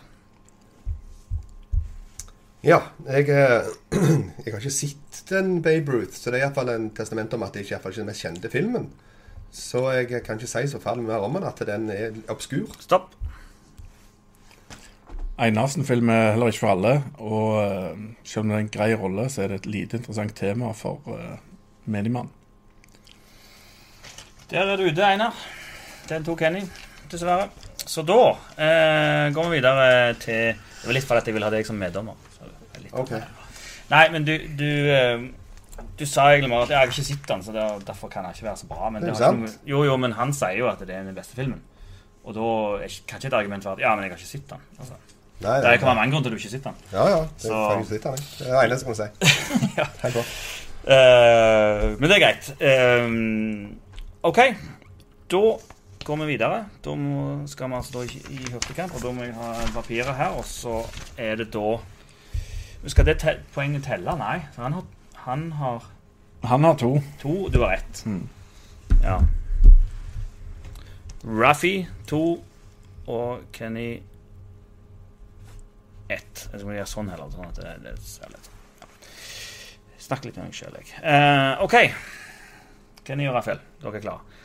Ja, jeg, eh, [clears throat] jeg har ikke sett den Babe Ruth, så det er iallfall en testament om at det ikke er den mest kjente filmen. Så jeg kan ikke si så farlig mer om den, at den er obskur.
Stopp.
Einarsen-film er heller ikke for alle, og eh, selv om det er en grei rolle, så er det et lite interessant tema for uh, menigmann.
Der er du ute, Einar. Den tok Henning, dessverre. Så da eh, går vi videre til Det var litt fordi jeg ville ha deg som meddommer. Så litt-
Ok.
Nei, men du Du, eh, du sa egentlig bare at jeg har ikke sett den, så det, derfor kan den ikke være så bra. Men
Det sant.
noe- jo, jo, men han sier jo at det er den beste filmen. Og da kan ikke et argument være at ja, men jeg har ikke sett den. Altså,
Nei,
det kan være mange grunner til at du ikke sitter den.
Ja, ja. Det
Så-
er litt av det. Det er det eneste jeg kan si. [laughs]
Ja. uh. Men det er greit. Eh, OK. Da går vi videre. Da må, skal vi altså da i, i hurtigkamp, og da må jeg ha papiret her, og så er det da Skal det te poenget telle? Nei. For han har, han har
Han har to.
to, du har ett.
Mm.
Ja. Ruffy to, og Kenny ett. Jeg skal gjøre sånn heller, sånn at det, det ser litt ja. Snakk litt med meg sjøl, jeg. Uh, OK. Kenny og Rafael, dere er klare.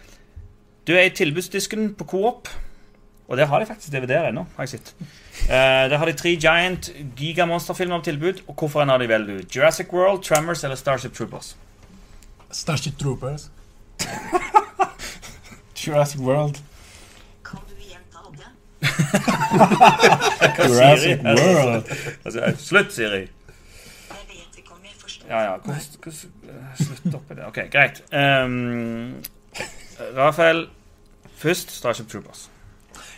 Du er i tilbudsdisken på Coop, og det har de faktisk DVD-er ennå, har jeg sett. Eh, der har de tre Giant gigamonsterfilmer på tilbud, og hvorfor en av de velger du? Jurassic World, Tremors eller Starship Troopers?
Starship Troopers. [laughs]
Jurassic World.
Kan du gjenta det? [laughs]
Jurassic World.
Altså, slutt, Siri.
Jeg vet ikke om jeg forstår.
Ja, ja. Hvordan, hvordan, eh, slutt opp i det. OK, greit. Um, Rafael, først Starship Troopers.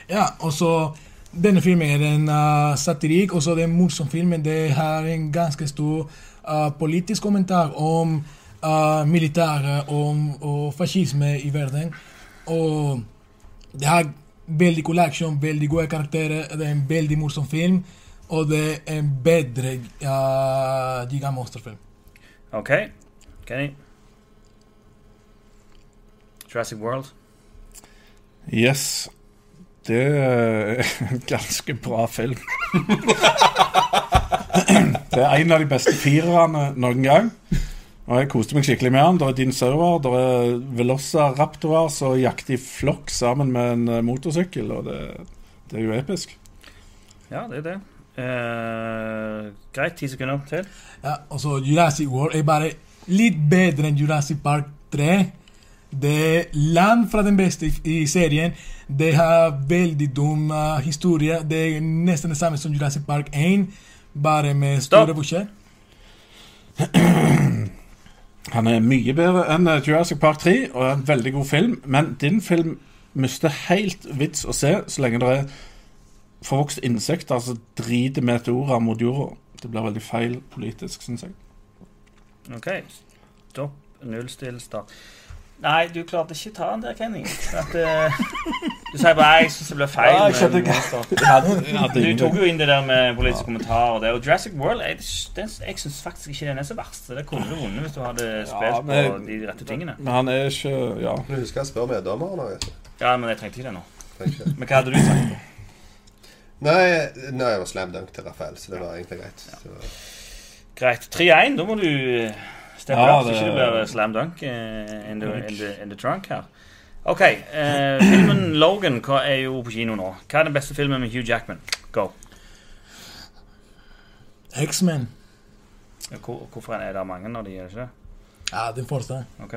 Ja, og så denne filmen er en uh, satirik, og så det er en morsom film, men det har en ganske stor uh, politisk kommentar om uh, militæret og, og fascisme i verden. Og det har veldig cool action, veldig gode karakterer, det er en veldig morsom film, og det er en bedre uh, gigamonsterfilm.
OK. Kenny. Jurassic World.
Yes. Det er en ganske bra film. det er en av de beste firerne noen gang. Og jeg koste meg skikkelig med den. Det er dinosaurer, det er velociraptorer som jakter i flokk sammen med en eh, motorsykkel, og det, det er jo episk.
Ja, det er det. Eh, greit, ti sekunder til.
Ja, og så Jurassic World er bare litt bedre enn Jurassic Park 3. Det er land fra den beste i serien. Det har veldig dum uh, historie. Det er nesten det samme som Jurassic Park 1, bare med store
Stopp. [clears throat]
Han er mye bedre enn eh, Jurassic Park 3, og er en veldig god film. Men din film mister helt vits å se så lenge det er forvokste insekter som driter meteorer mot jorda. Det blir veldig feil politisk, syns jeg.
OK. Stopp. Nullstill. Start. Nei, du klarte ikke ta den der, Kenny. At, uh, du sier bare jeg syns det ble feil.
Ja, jeg
men,
ikke.
Du tok jo inn det der med politiske kommentarer. Og det, og Jurassic World jeg, den, jeg syns faktisk ikke den er så verst. Det kunne du vunnet hvis du hadde spilt
men-
på de rette tingene.
Men han er ikke Ja.
Du husker jeg spør du.
Ja, men jeg trengte ikke det nå.
Ikke.
Men hva hadde du sagt?
Nei, nei, jeg var slam dunk til Rafael, så det var egentlig greit. Ja.
Greit. 3-1. Da må du eh, steppe
Ja,
opp, så ikke det blir slam dunk eh, in, the, in, the, in the trunk her. OK. eh, [coughs] filmen Logan hva er jo på kino nå. Hva er den beste filmen med Hugh Jackman? Go.
X-Men.
Hvor, hvorfor er det mange av de, er det ikke?
Ja, den første.
Ok.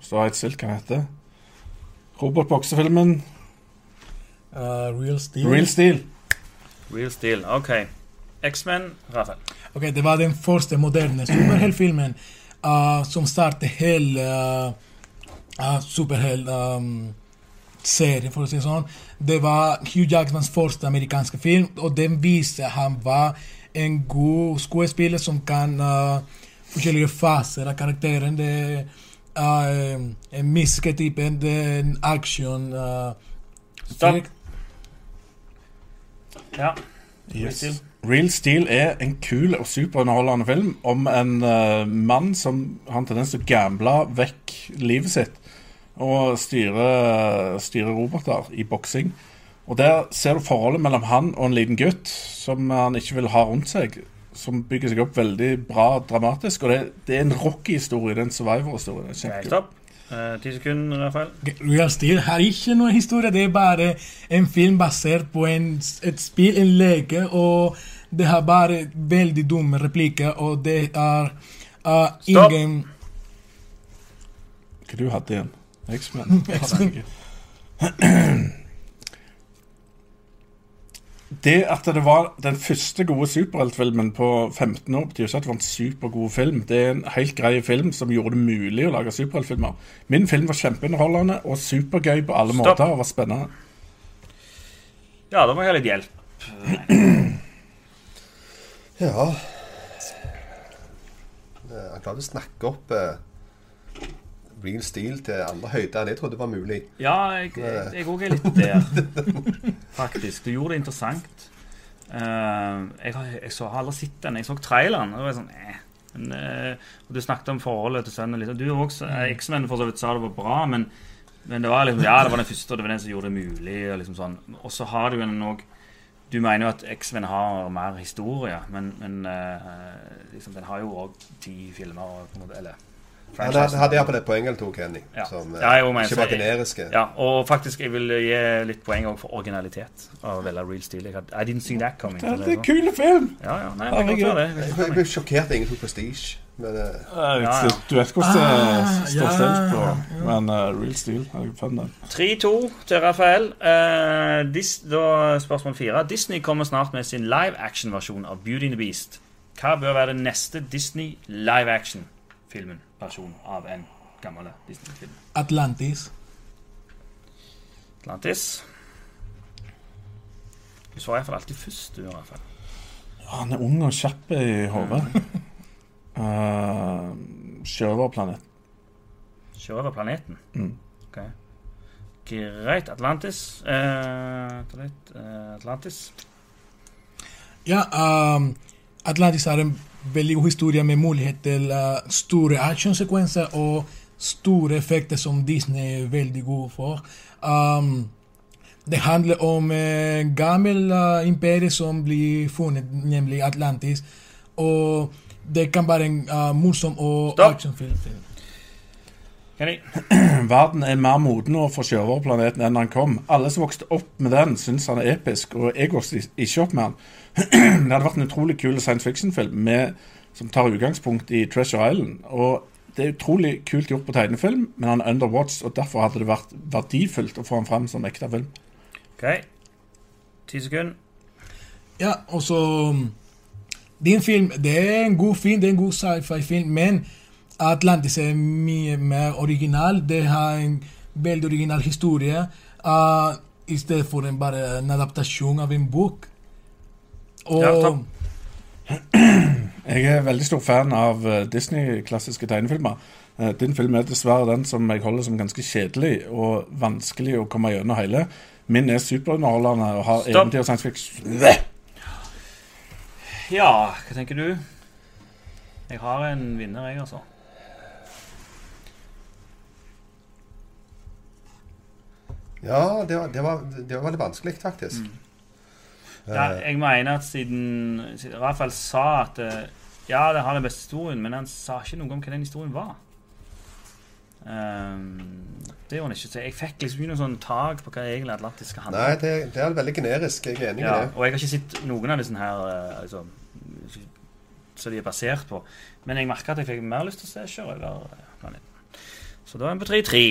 Så har jeg et stilt hva den heter. Robotboksefilmen
Uh, Real Steel.
Real Steel.
Real Steel. OK. X-Men, Rafael.
Ok, det var den første moderne superheltfilmen uh, som startet hele uh, uh, superhelt-serien, for å si det sånn. Det var Hugh Jackmans første amerikanske film, og den viste han var en god skuespiller som kan uh, forskjellige faser av karakteren. Det er uh, en misketype, det er en action uh,
Stopp. Ja. Real
Yes.
Steel.
Real Steel er en kul og superunderholdende film om en uh, mann som har en tendens til å gamble vekk livet sitt og styre, styre roboter i boksing. Og Der ser du forholdet mellom han og en liten gutt som han ikke vil ha rundt seg. Som bygger seg opp veldig bra dramatisk. Og det, det er en Rocky-historie. Det er en Survivor-historie. Det uh,
Greit,
kjempekult.
stopp. Eh, sekunder, Rafael.
Real Steel har ikke noen historie, det er bare en film basert på en, et spill, en leke, og det har bare veldig dumme replikker, og det er uh,
Stopp.
ingen
Hva du hadde igjen? X-Men? Det at det var den første gode superheltfilmen på 15 år, betyr ikke at det var en supergod film. Det er en helt grei film som gjorde det mulig å lage superheltfilmer. Min film var kjempeunderholdende og supergøy på alle
Stopp.
måter og var spennende.
Ja, da må jeg ha litt hjelp.
Ja Jeg Han klarte å snakke opp eh, Real Steel til andre høyder enn jeg trodde var mulig.
Ja, jeg òg er litt der, faktisk. Du gjorde det interessant. Uh, jeg, har, jeg så, har aldri sett den. Jeg så traileren. Og jeg sånn, eh. men, uh, og du snakket om forholdet til sønnen. Litt. Du også, eh, X-Men for så vidt sa det var bra, men, men det var liksom, ja, det var den første, og det var den som gjorde det mulig. Og liksom sånn. Og så har du en òg Du mener jo at X-Men har mer historie, men, men uh, liksom, den har jo òg ti filmer. en Eller
Ja, det hadde- iallfall jeg på det poeng eller to, Kenny.
Ja.
Som eh,
Ja, jo, men
ikke var generiske.
Ja, og faktisk, jeg vil gi litt poeng òg for originalitet av å velge Real Steel. Jeg had, I didn't see that coming.
Det, er
en
kule film!
Ja, ja, nei, være det.
Jeg, jeg ble sjokkert at ingen tok Prestige. Men eh,
Eh,
Ja, ja.
Du vet hvordan det
Ah,
står
ja,
stilt på
ja.
Men uh, Real Steel har jeg den.
3-2 til Rafael. Uh, dis, da Spørsmål fire. Disney kommer snart med sin live action-versjon av Beauty and the Beast. Hva bør være det neste Disney live action-filmen? Versjon av en gammel Disney-film.
Atlantis.
Atlantis. Du svarer iallfall alltid først, du, Rafael.
Ja, han er ung og kjapp i hodet. Uh, Sjørøverplanet.
uh, planeten.
Mm.
Ok. Greit. Atlantis. Uh, eh, Atlantis.
Ja, um, Atlantis er en veldig god historie med mulighet til uh, store actionsekvenser og store effekter som Disney er veldig god for. Um, det handler om en gammel uh, imperie som blir funnet, nemlig Atlantis. Og det kan være en uh, morsom og actionfilm.
Kenny. [clears throat]
Verden er mer moden nå for Sjørøverplaneten enn han kom. Alle som vokste opp med den, syns han er episk, og jeg vokste ikke opp med han. [clears throat] det hadde vært en utrolig kul science fiction-film som tar utgangspunkt i Treasure Island. Og det er utrolig kult gjort på tegnefilm, men han er underwatched, og derfor hadde det vært verdifullt å få han fram som ekte film.
OK. Ti sekunder.
Ja, og så um, Din film, det er en god film, det er en god sci-fi-film, men Atlantis er mye mer original. Det har en veldig original historie. Uh, I stedet for en bare en adaptasjon av en bok. Og
Ja. [clears throat]
Jeg er veldig stor fan av eh, Disney-klassiske tegnefilmer. Eh, Din film er dessverre den som jeg holder som ganske kjedelig og vanskelig å komme gjennom hele. Min er superunderholdende og har
Stopp.
eventyr og science fiction.
Ja, hva tenker du? Jeg har en vinner, jeg, altså.
Ja, det var, det, var, det var veldig vanskelig, faktisk.
Mm. Ja, jeg mener at siden, siden Rafael sa at eh, ja, det har den beste historien, men han sa ikke noe om hva den historien var. Um, det gjorde han ikke. Så jeg fikk liksom ikke noe sånn tak på hva egentlig Atlantis skal handle
Nei,
om.
det, det er veldig generisk. Jeg er enig
Ja,
i det.
og jeg har ikke sett noen av disse her eh, altså, som de er basert på. Men jeg merka at jeg fikk mer lyst til å se Sjørøverplaneten. Så da er vi på 3-3.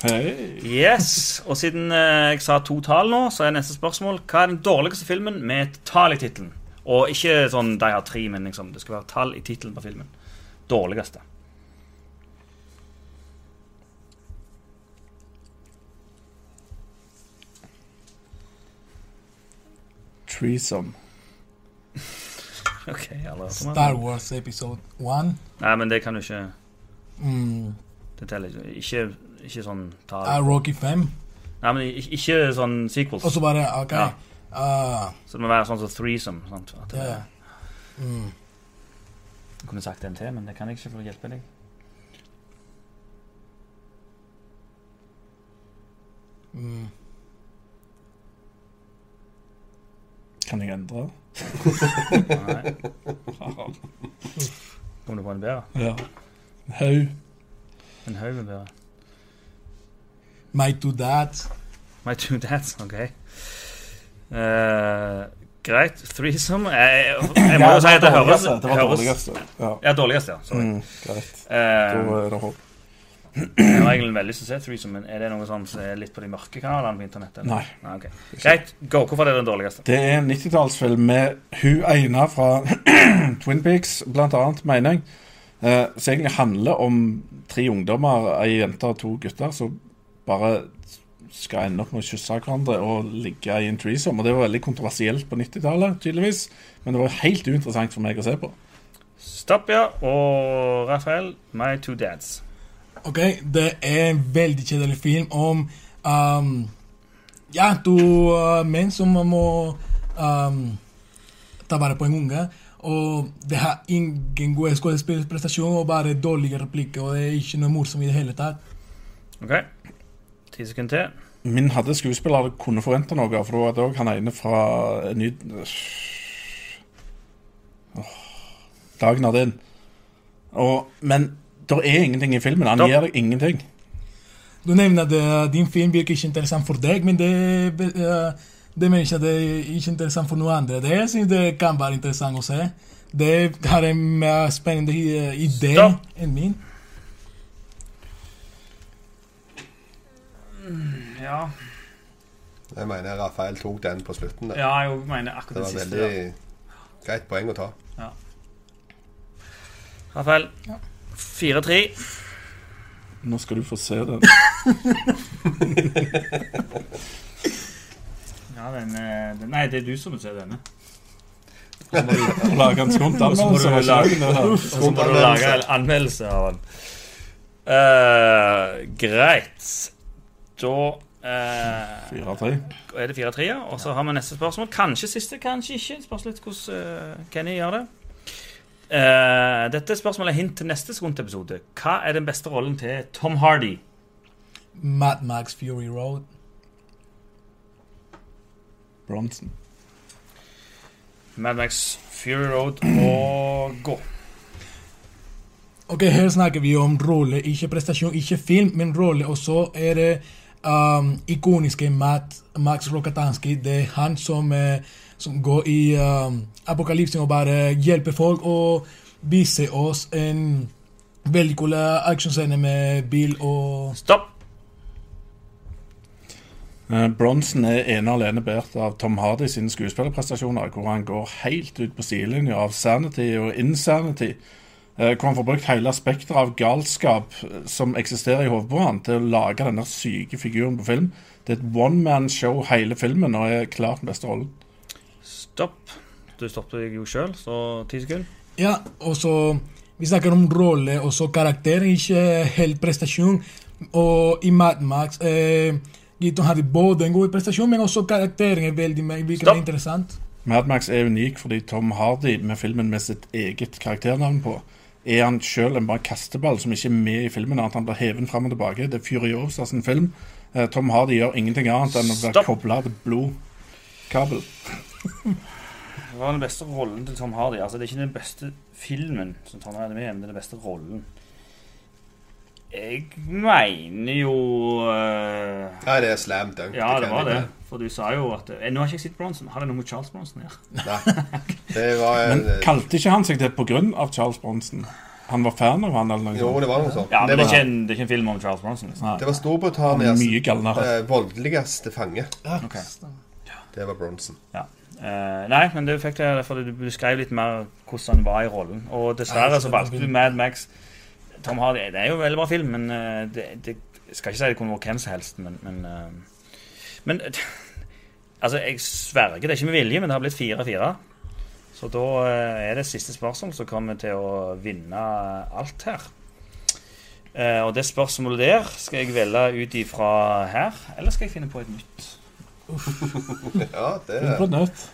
Hei.
Yes, og siden eh, jeg sa to tall nå, så er neste spørsmål Hva er den dårligste filmen med et tall i tittelen? Og ikke sånn de har tre, men liksom, det skal være tall i tittelen på filmen. Dårligste.
Threesome.
Ok, jeg har aldri hørt om
Star. Wars episode 1.
Nei, men det kan du ikke
Mm,
Det teller ikke. Ikke, ikke sånn ta...
uh, Rocky 5.
Nei, men ikke, ikke sånn sequels.
Og så bare OK.
Ja.
Uh,
Så det må være sånn som threesome. Sant? At,
ja.
eh,
Mm.
Jeg kunne sagt en til, men det kan jeg ikke for å hjelpe deg.
Mm.
Kan jeg endre?
Nei. [laughs] Kom du på en bedre?
Ja. En Haug.
En haug med bedre.
My two dads.
My two dads, ok. Uh, greit. Threesome jeg, jeg må jo si at det høres
Det var dårligste. Ja.
Ja, dårligste, ja. Sorry.
Mm, greit. Uh,
jeg har egentlig veldig lyst til å se Threesome, men er det noe sånn som er litt på de mørke kanalene på internett? Nei.
Nei.
okay. Greit. Go. Hvorfor er det den dårligste?
Det er en 90-tallsfilm med hun ene fra [clears throat] Twin Peaks, blant annet, mener jeg. Eh, som egentlig handler om tre ungdommer, ei jente og to gutter, som bare skal ende opp med å kysse hverandre og ligge i en threesome. Og det var veldig kontroversielt på 90-tallet, tydeligvis. Men det var helt uinteressant for meg å se på.
Stopp, ja. Og Rafael, My Two Dads.
Ok, det er en veldig kjedelig film om um, Ja, to uh, menn som må um, ta vare på en unge. Og det har ingen god skuespillerprestasjon og bare dårlige replikker. Og det er ikke noe morsomt i det hele tatt.
OK. Ti sekunder til.
Min hadde skuespiller kunne forvente noe, for da var det òg han ene fra en ny Åh, Dagen er din. Og, men Det er ingenting i filmen. Han gir deg ingenting.
Du nevner at din film virker ikke interessant for deg, men det, eh, det mener ikke at det er ikke interessant for noen andre. Det jeg synes det kan være interessant å se. Det har en mer spennende idé
Stopp.
enn min.
Ja,
Jeg mener Rafael tok den på slutten. Der.
ja jeg mener akkurat
Det
akkurat
var
det siste.
veldig greit poeng å ta.
Rafael. 4-3.
Nå skal du få se den. [laughs]
Ja, den, eh, den Nei, det er du som må se denne.
En skumt
så må du
anmeldelse. var
lage-
det det?
Og så må du lage en anmeldelse av den. Uh, greit. Da eh,
4-3.
er det 4-3, ja. Og så har vi neste spørsmål. Kanskje siste, kanskje ikke. Spørs litt hvordan eh, Kenny gjør det. Uh, dette spørsmålet er hint til neste Skunt-episode. Hva er den beste rollen til Tom Hardy?
Mad Max Fury Road.
Bronson.
Mad Max Fury Road og gå.
Ok, her snakker vi om rolle, ikke prestasjon, ikke film, men rolle. Og så er det um, ikoniske Matt, Max Rokatansky. Det er han som, eh, som går i um, apokalypsen og bare hjelper folk og viser oss en veldig kul actionscene med bil og
Stopp!
Bronsen er ene og alene båret av Tom Hardy sine skuespillerprestasjoner, hvor han går helt ut på sidelinja av sanity og insanity. Eh, Hvor han får brukt hele spekteret av galskap eh, som eksisterer i hodet på han, til å lage denne syke figuren på film. Det er et one man show hele filmen, og er klart den beste rollen.
Stopp. Du stoppet deg jo sjøl, så ti sekunder.
Ja, og så Vi snakker om rolle og så karakter, ikke helt prestasjon. Og i Mad Max eh, Gitton hadde både en god prestasjon, men også karakteren er veldig
Stopp.
interessant.
Mad Max er unik fordi Tom Hardy, med filmen med sitt eget karakternavn på, er han sjøl en bare kasteball som ikke er med i filmen, annet enn han blir hevet fram og tilbake. Det er Furiosa sin film. Eh, Tom Hardy gjør ingenting annet enn å være kobla til blodkabel.
Det var den beste rollen til Tom Hardy. Altså, det er ikke den beste filmen som Tom Hardy er med i, men det er den beste rollen. Jeg mener jo uh,
Nei, det er slam dunk.
Ja, det var det. For du sa jo at eh, Nå har ikke jeg sett Bronson. Har det noe med Charles Bronson å gjøre?
Nei. Det var
Men kalte ikke han seg det pga. Charles Bronson? Han var fan av han eller noe
Jo, det var noe sånt.
Ja, men
det,
det er ikke en, det er ikke en film om Charles Bronson. Liksom.
Det var Storbritannias eh, voldeligste fange.
Okay.
Det var Bronson.
Eh, nei, men det fikk jeg fordi du beskrev litt mer hvordan han var i rollen. Og dessverre så valgte du Mad Max. Tom Hardy Det er jo en veldig bra film, men uh, det, det skal ikke si det kunne vært hvem som helst, men Men, uh, men [laughs] Altså, jeg sverger, det er ikke med vilje, men det har blitt 4-4. Så da eh, er det siste spørsmål som kommer til å vinne alt her. Uh, og det spørsmålet der skal jeg velge ut ifra her, eller skal jeg finne på et nytt? [laughs]
Ja, det
er på nytt.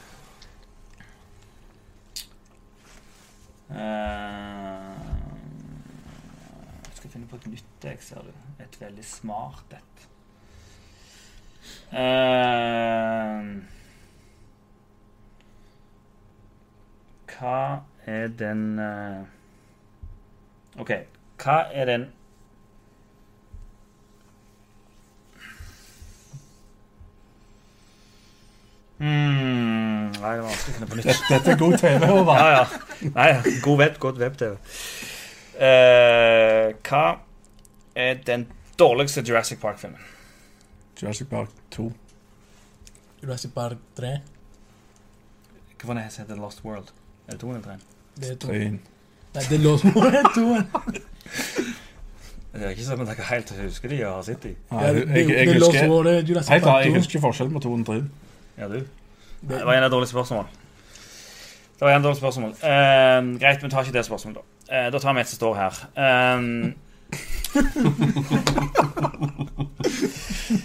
Eh, Jeg skal finne på et nytt jeg ser du. Et veldig smart et. Uh, hva er den uh, OK. Hva er den Mm, Nei, det var vanskelig å finne på nytt.
Dette er god TV, Håvard.
Ja, ja. Nei, god web, godt web-TV. Eh, hva er den dårligste Jurassic Park-filmen?
Jurassic Park 2.
Jurassic Park 3.
Hva var det som heter Lost World? Er det 2 eller 3?
Det er to. Nei, det er Lost World 2.
Det er ikke sånn at dere helt husker de og har sett de.
Ja,
jeg,
det,
jeg, jeg
er
husker
er
Helt jeg forskjellen på 2 og 3.
Ja, du? Det var en av dårlige spørsmål. Det var en dårlig spørsmål. Uh, greit, vi tar ikke det spørsmålet, da. Eh, da tar vi et som står her. Um, [laughs]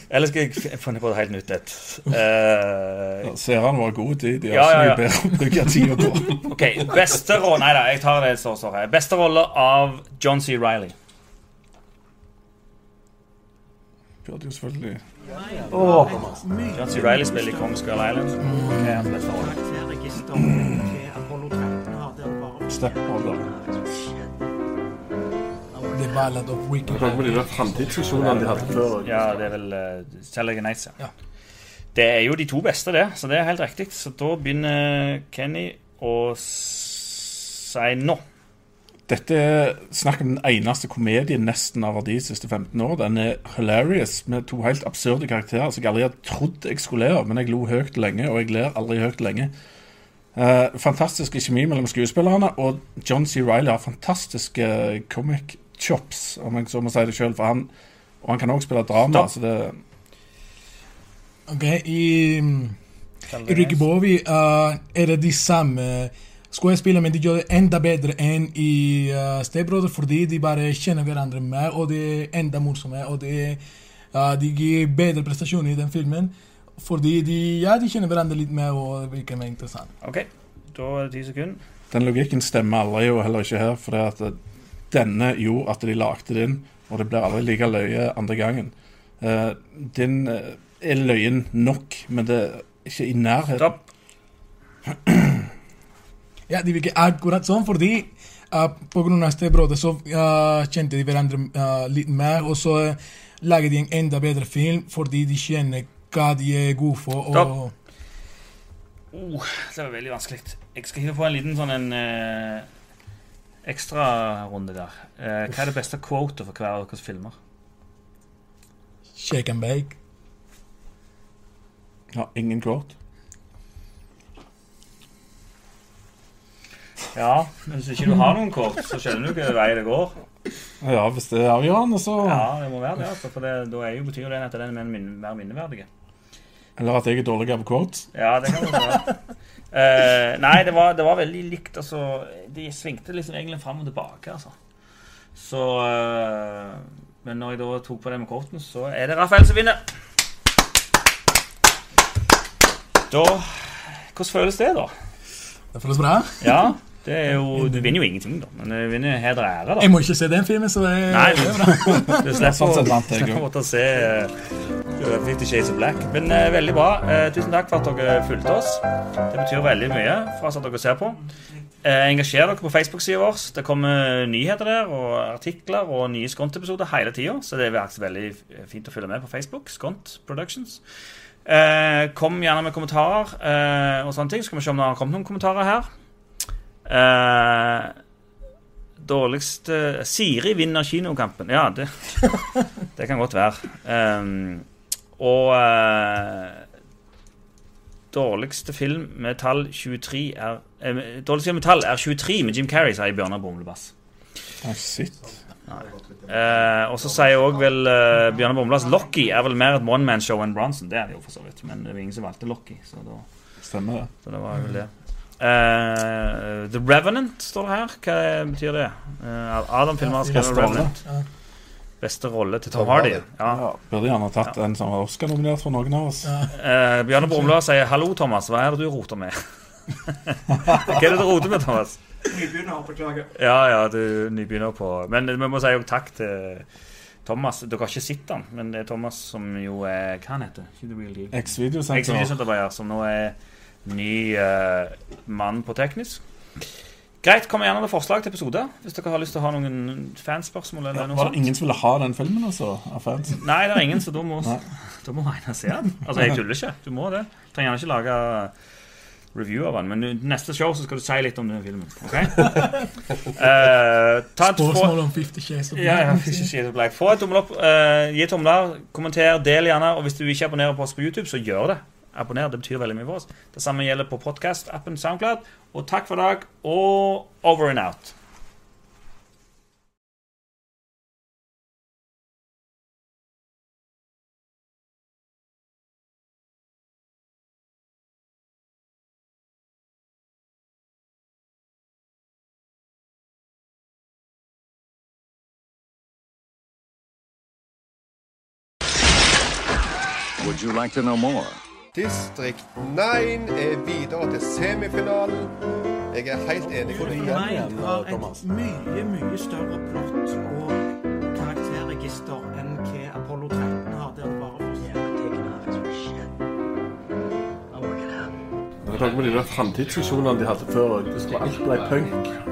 eller skal jeg finne på et helt nytt et? Eh,
Seerne var gode, tid, De har
Ja, ja, ja.
mye bedre å bruke tida på. [laughs]
Ok, beste rolle Nei da, jeg tar det som står her. Beste rolle av John C. Reilly.
Burde jo selvfølgelig
John C. Reilly spiller i Kong Skull Island. Okay, er hans beste rolle?
The Ballad of Wicked
Tenk med de der framtidsvisjonene de hadde før.
Ja, det er vel uh, Talladega Nights, ja.
Ja.
Det er jo de to beste, det. Så det er helt riktig. Så da begynner Kenny å si nå.
Dette er snakk om den eneste komedien nesten av de siste 15 år. Den er hilarious med to helt absurde karakterer som jeg aldri hadde trodd jeg skulle le av, men jeg lo høyt lenge, og jeg ler aldri høyt lenge. Eh, fantastisk kjemi mellom skuespillerne, og John C. Reilly har fantastiske comic chops, om jeg så må si det sjøl, for han og han kan også spille drama.
Stopp.
Så det,
Ok, i, i Ricky Bobby uh, er det de samme skuespillerne, men de gjør det enda bedre enn i uh, Stepbrother, fordi de bare kjenner hverandre mer, og det er enda morsomme, og det er, uh, de gir bedre prestasjoner i den filmen, fordi de, ja, de kjenner hverandre litt mer, og det virker mer interessant.
OK, da er det ti sekunder.
den logikken stemmer aldri, og heller ikke her, for det at eh, denne gjorde at de lagde den, og det blir aldri like løye andre gangen. Uh, den uh, er løyen nok, men det er ikke i nærheten.
Stopp.
Ja, de virker akkurat sånn, fordi uh, grunn av Stepbrother så uh, kjente de hverandre uh, litt mer, og så uh, lager de en enda bedre film fordi de kjenner hva de er gode for. Og,
Stopp. Oh, det var veldig vanskelig. Jeg skal hive på en liten sånn en uh, ekstrarunde der. Uh, hva er det beste quota for hver av deres filmer?
Shake and bake.
Ja, ingen quote.
Ja, men hvis ikke du har noen kort, så skjønner du hvilken vei det går.
Ja, hvis det er avgjørende, så
Ja, det må være det, altså, for det, da er jo, betyr det at den er min, mer minneverdig.
Eller at jeg er dårlig på quotes.
Ja, det kan man være. uh, nei, det var, det var veldig likt. Altså, de svingte liksom egentlig fram og tilbake. Altså. Så uh, Men når jeg da tok på det med quoten, så er det Rafael som vinner. Da Hvordan føles det, da?
Det føles bra.
Ja, det er jo Du vinner jo ingenting, da. Men du vinner heder og ære, da.
Jeg må ikke se den filmen, så det,
Nei,
er bra.
Du slipper å
jeg [laughs]
slipper å måtte se uh, Fifty Shades of Black. Men uh, veldig bra. Uh, tusen takk for at dere fulgte oss. Det betyr veldig mye for oss at dere ser på. Uh, engasjer dere på Facebook-sida vår. Det kommer nyheter der, og artikler og nye Skont-episoder hele tida. Så det er veldig fint å følge med på Facebook. Skont Productions. Eh, kom gjerne med kommentarer eh, og sånne ting. så Skal vi se om det har kommet noen kommentarer her. Eh, dårligste Siri vinner kinokampen. Ja, det, [laughs] det kan godt være. Um, og uh, Dårligste film med tall 23 er uh, Dårligste film med tall er 23 med Jim Carrey, sier Bjørnar Bomlebass.
Ah, shit.
Eh, og så sier òg vel uh, Bjørnar Bomlebass Lockie er vel mer et one-man-show enn Bronson. Det er det jo for så vidt, men det var ingen som valgte Lockie. Så, da,
Stemmer det.
så det var vel det. Eh, The Revenant står det her. Hva betyr det? Uh, Adam-filmer ja, skrevet. Revenant.
Ja.
Beste rolle til
Tom
Hardy. Ja.
Ja, burde gjerne tatt en som var Oscar-nominert for noen av oss.
Uh, Bjørne Brumlad sier 'Hallo, Thomas. Hva er det du roter med?' [laughs] Hva er det du roter med, Thomas? Nybegynner, Ja, ja, du er nybegynner på Men vi må si jo takk til Thomas. Dere har ikke sett han, men det er Thomas som jo er Hva han heter
X-videosenter.
Som nå er ny uh, mann på teknisk. Greit, kom gjerne med forslag til episode hvis dere har lyst til å ha noen fanspørsmål. eller noe
Var
sånt.
det ingen som ville ha den filmen, altså? Av fans?
Nei, det er ingen, så da må, da må Einar se den. Altså, jeg tuller ikke. Du må det. Trenger gjerne ikke lage review av den, men neste show så skal du si litt om den filmen. ok? [laughs] Eh,
Spørsmål om Fifty Shades of
ja, ja,
Black.
Fifty Shades of Black. Få et tommel opp, uh, gi tomler, kommenter, del gjerne. Og hvis du ikke abonnerer på oss på YouTube, så gjør det. Abonner, det betyr veldig mye for oss. Det samme gjelder på podcast-appen Soundcloud. Og takk for i dag, og over and out.
Would you like to know more?
Distrikt 9 er videre til semifinalen. Jeg er helt enig med deg.
igjen,
har
Thomas.
et mye, mye større plott og karakterregister enn hva Apollo 13 har. Der det bare
Med de der framtidsvisjonene de hadde før, det skulle alt bli punk.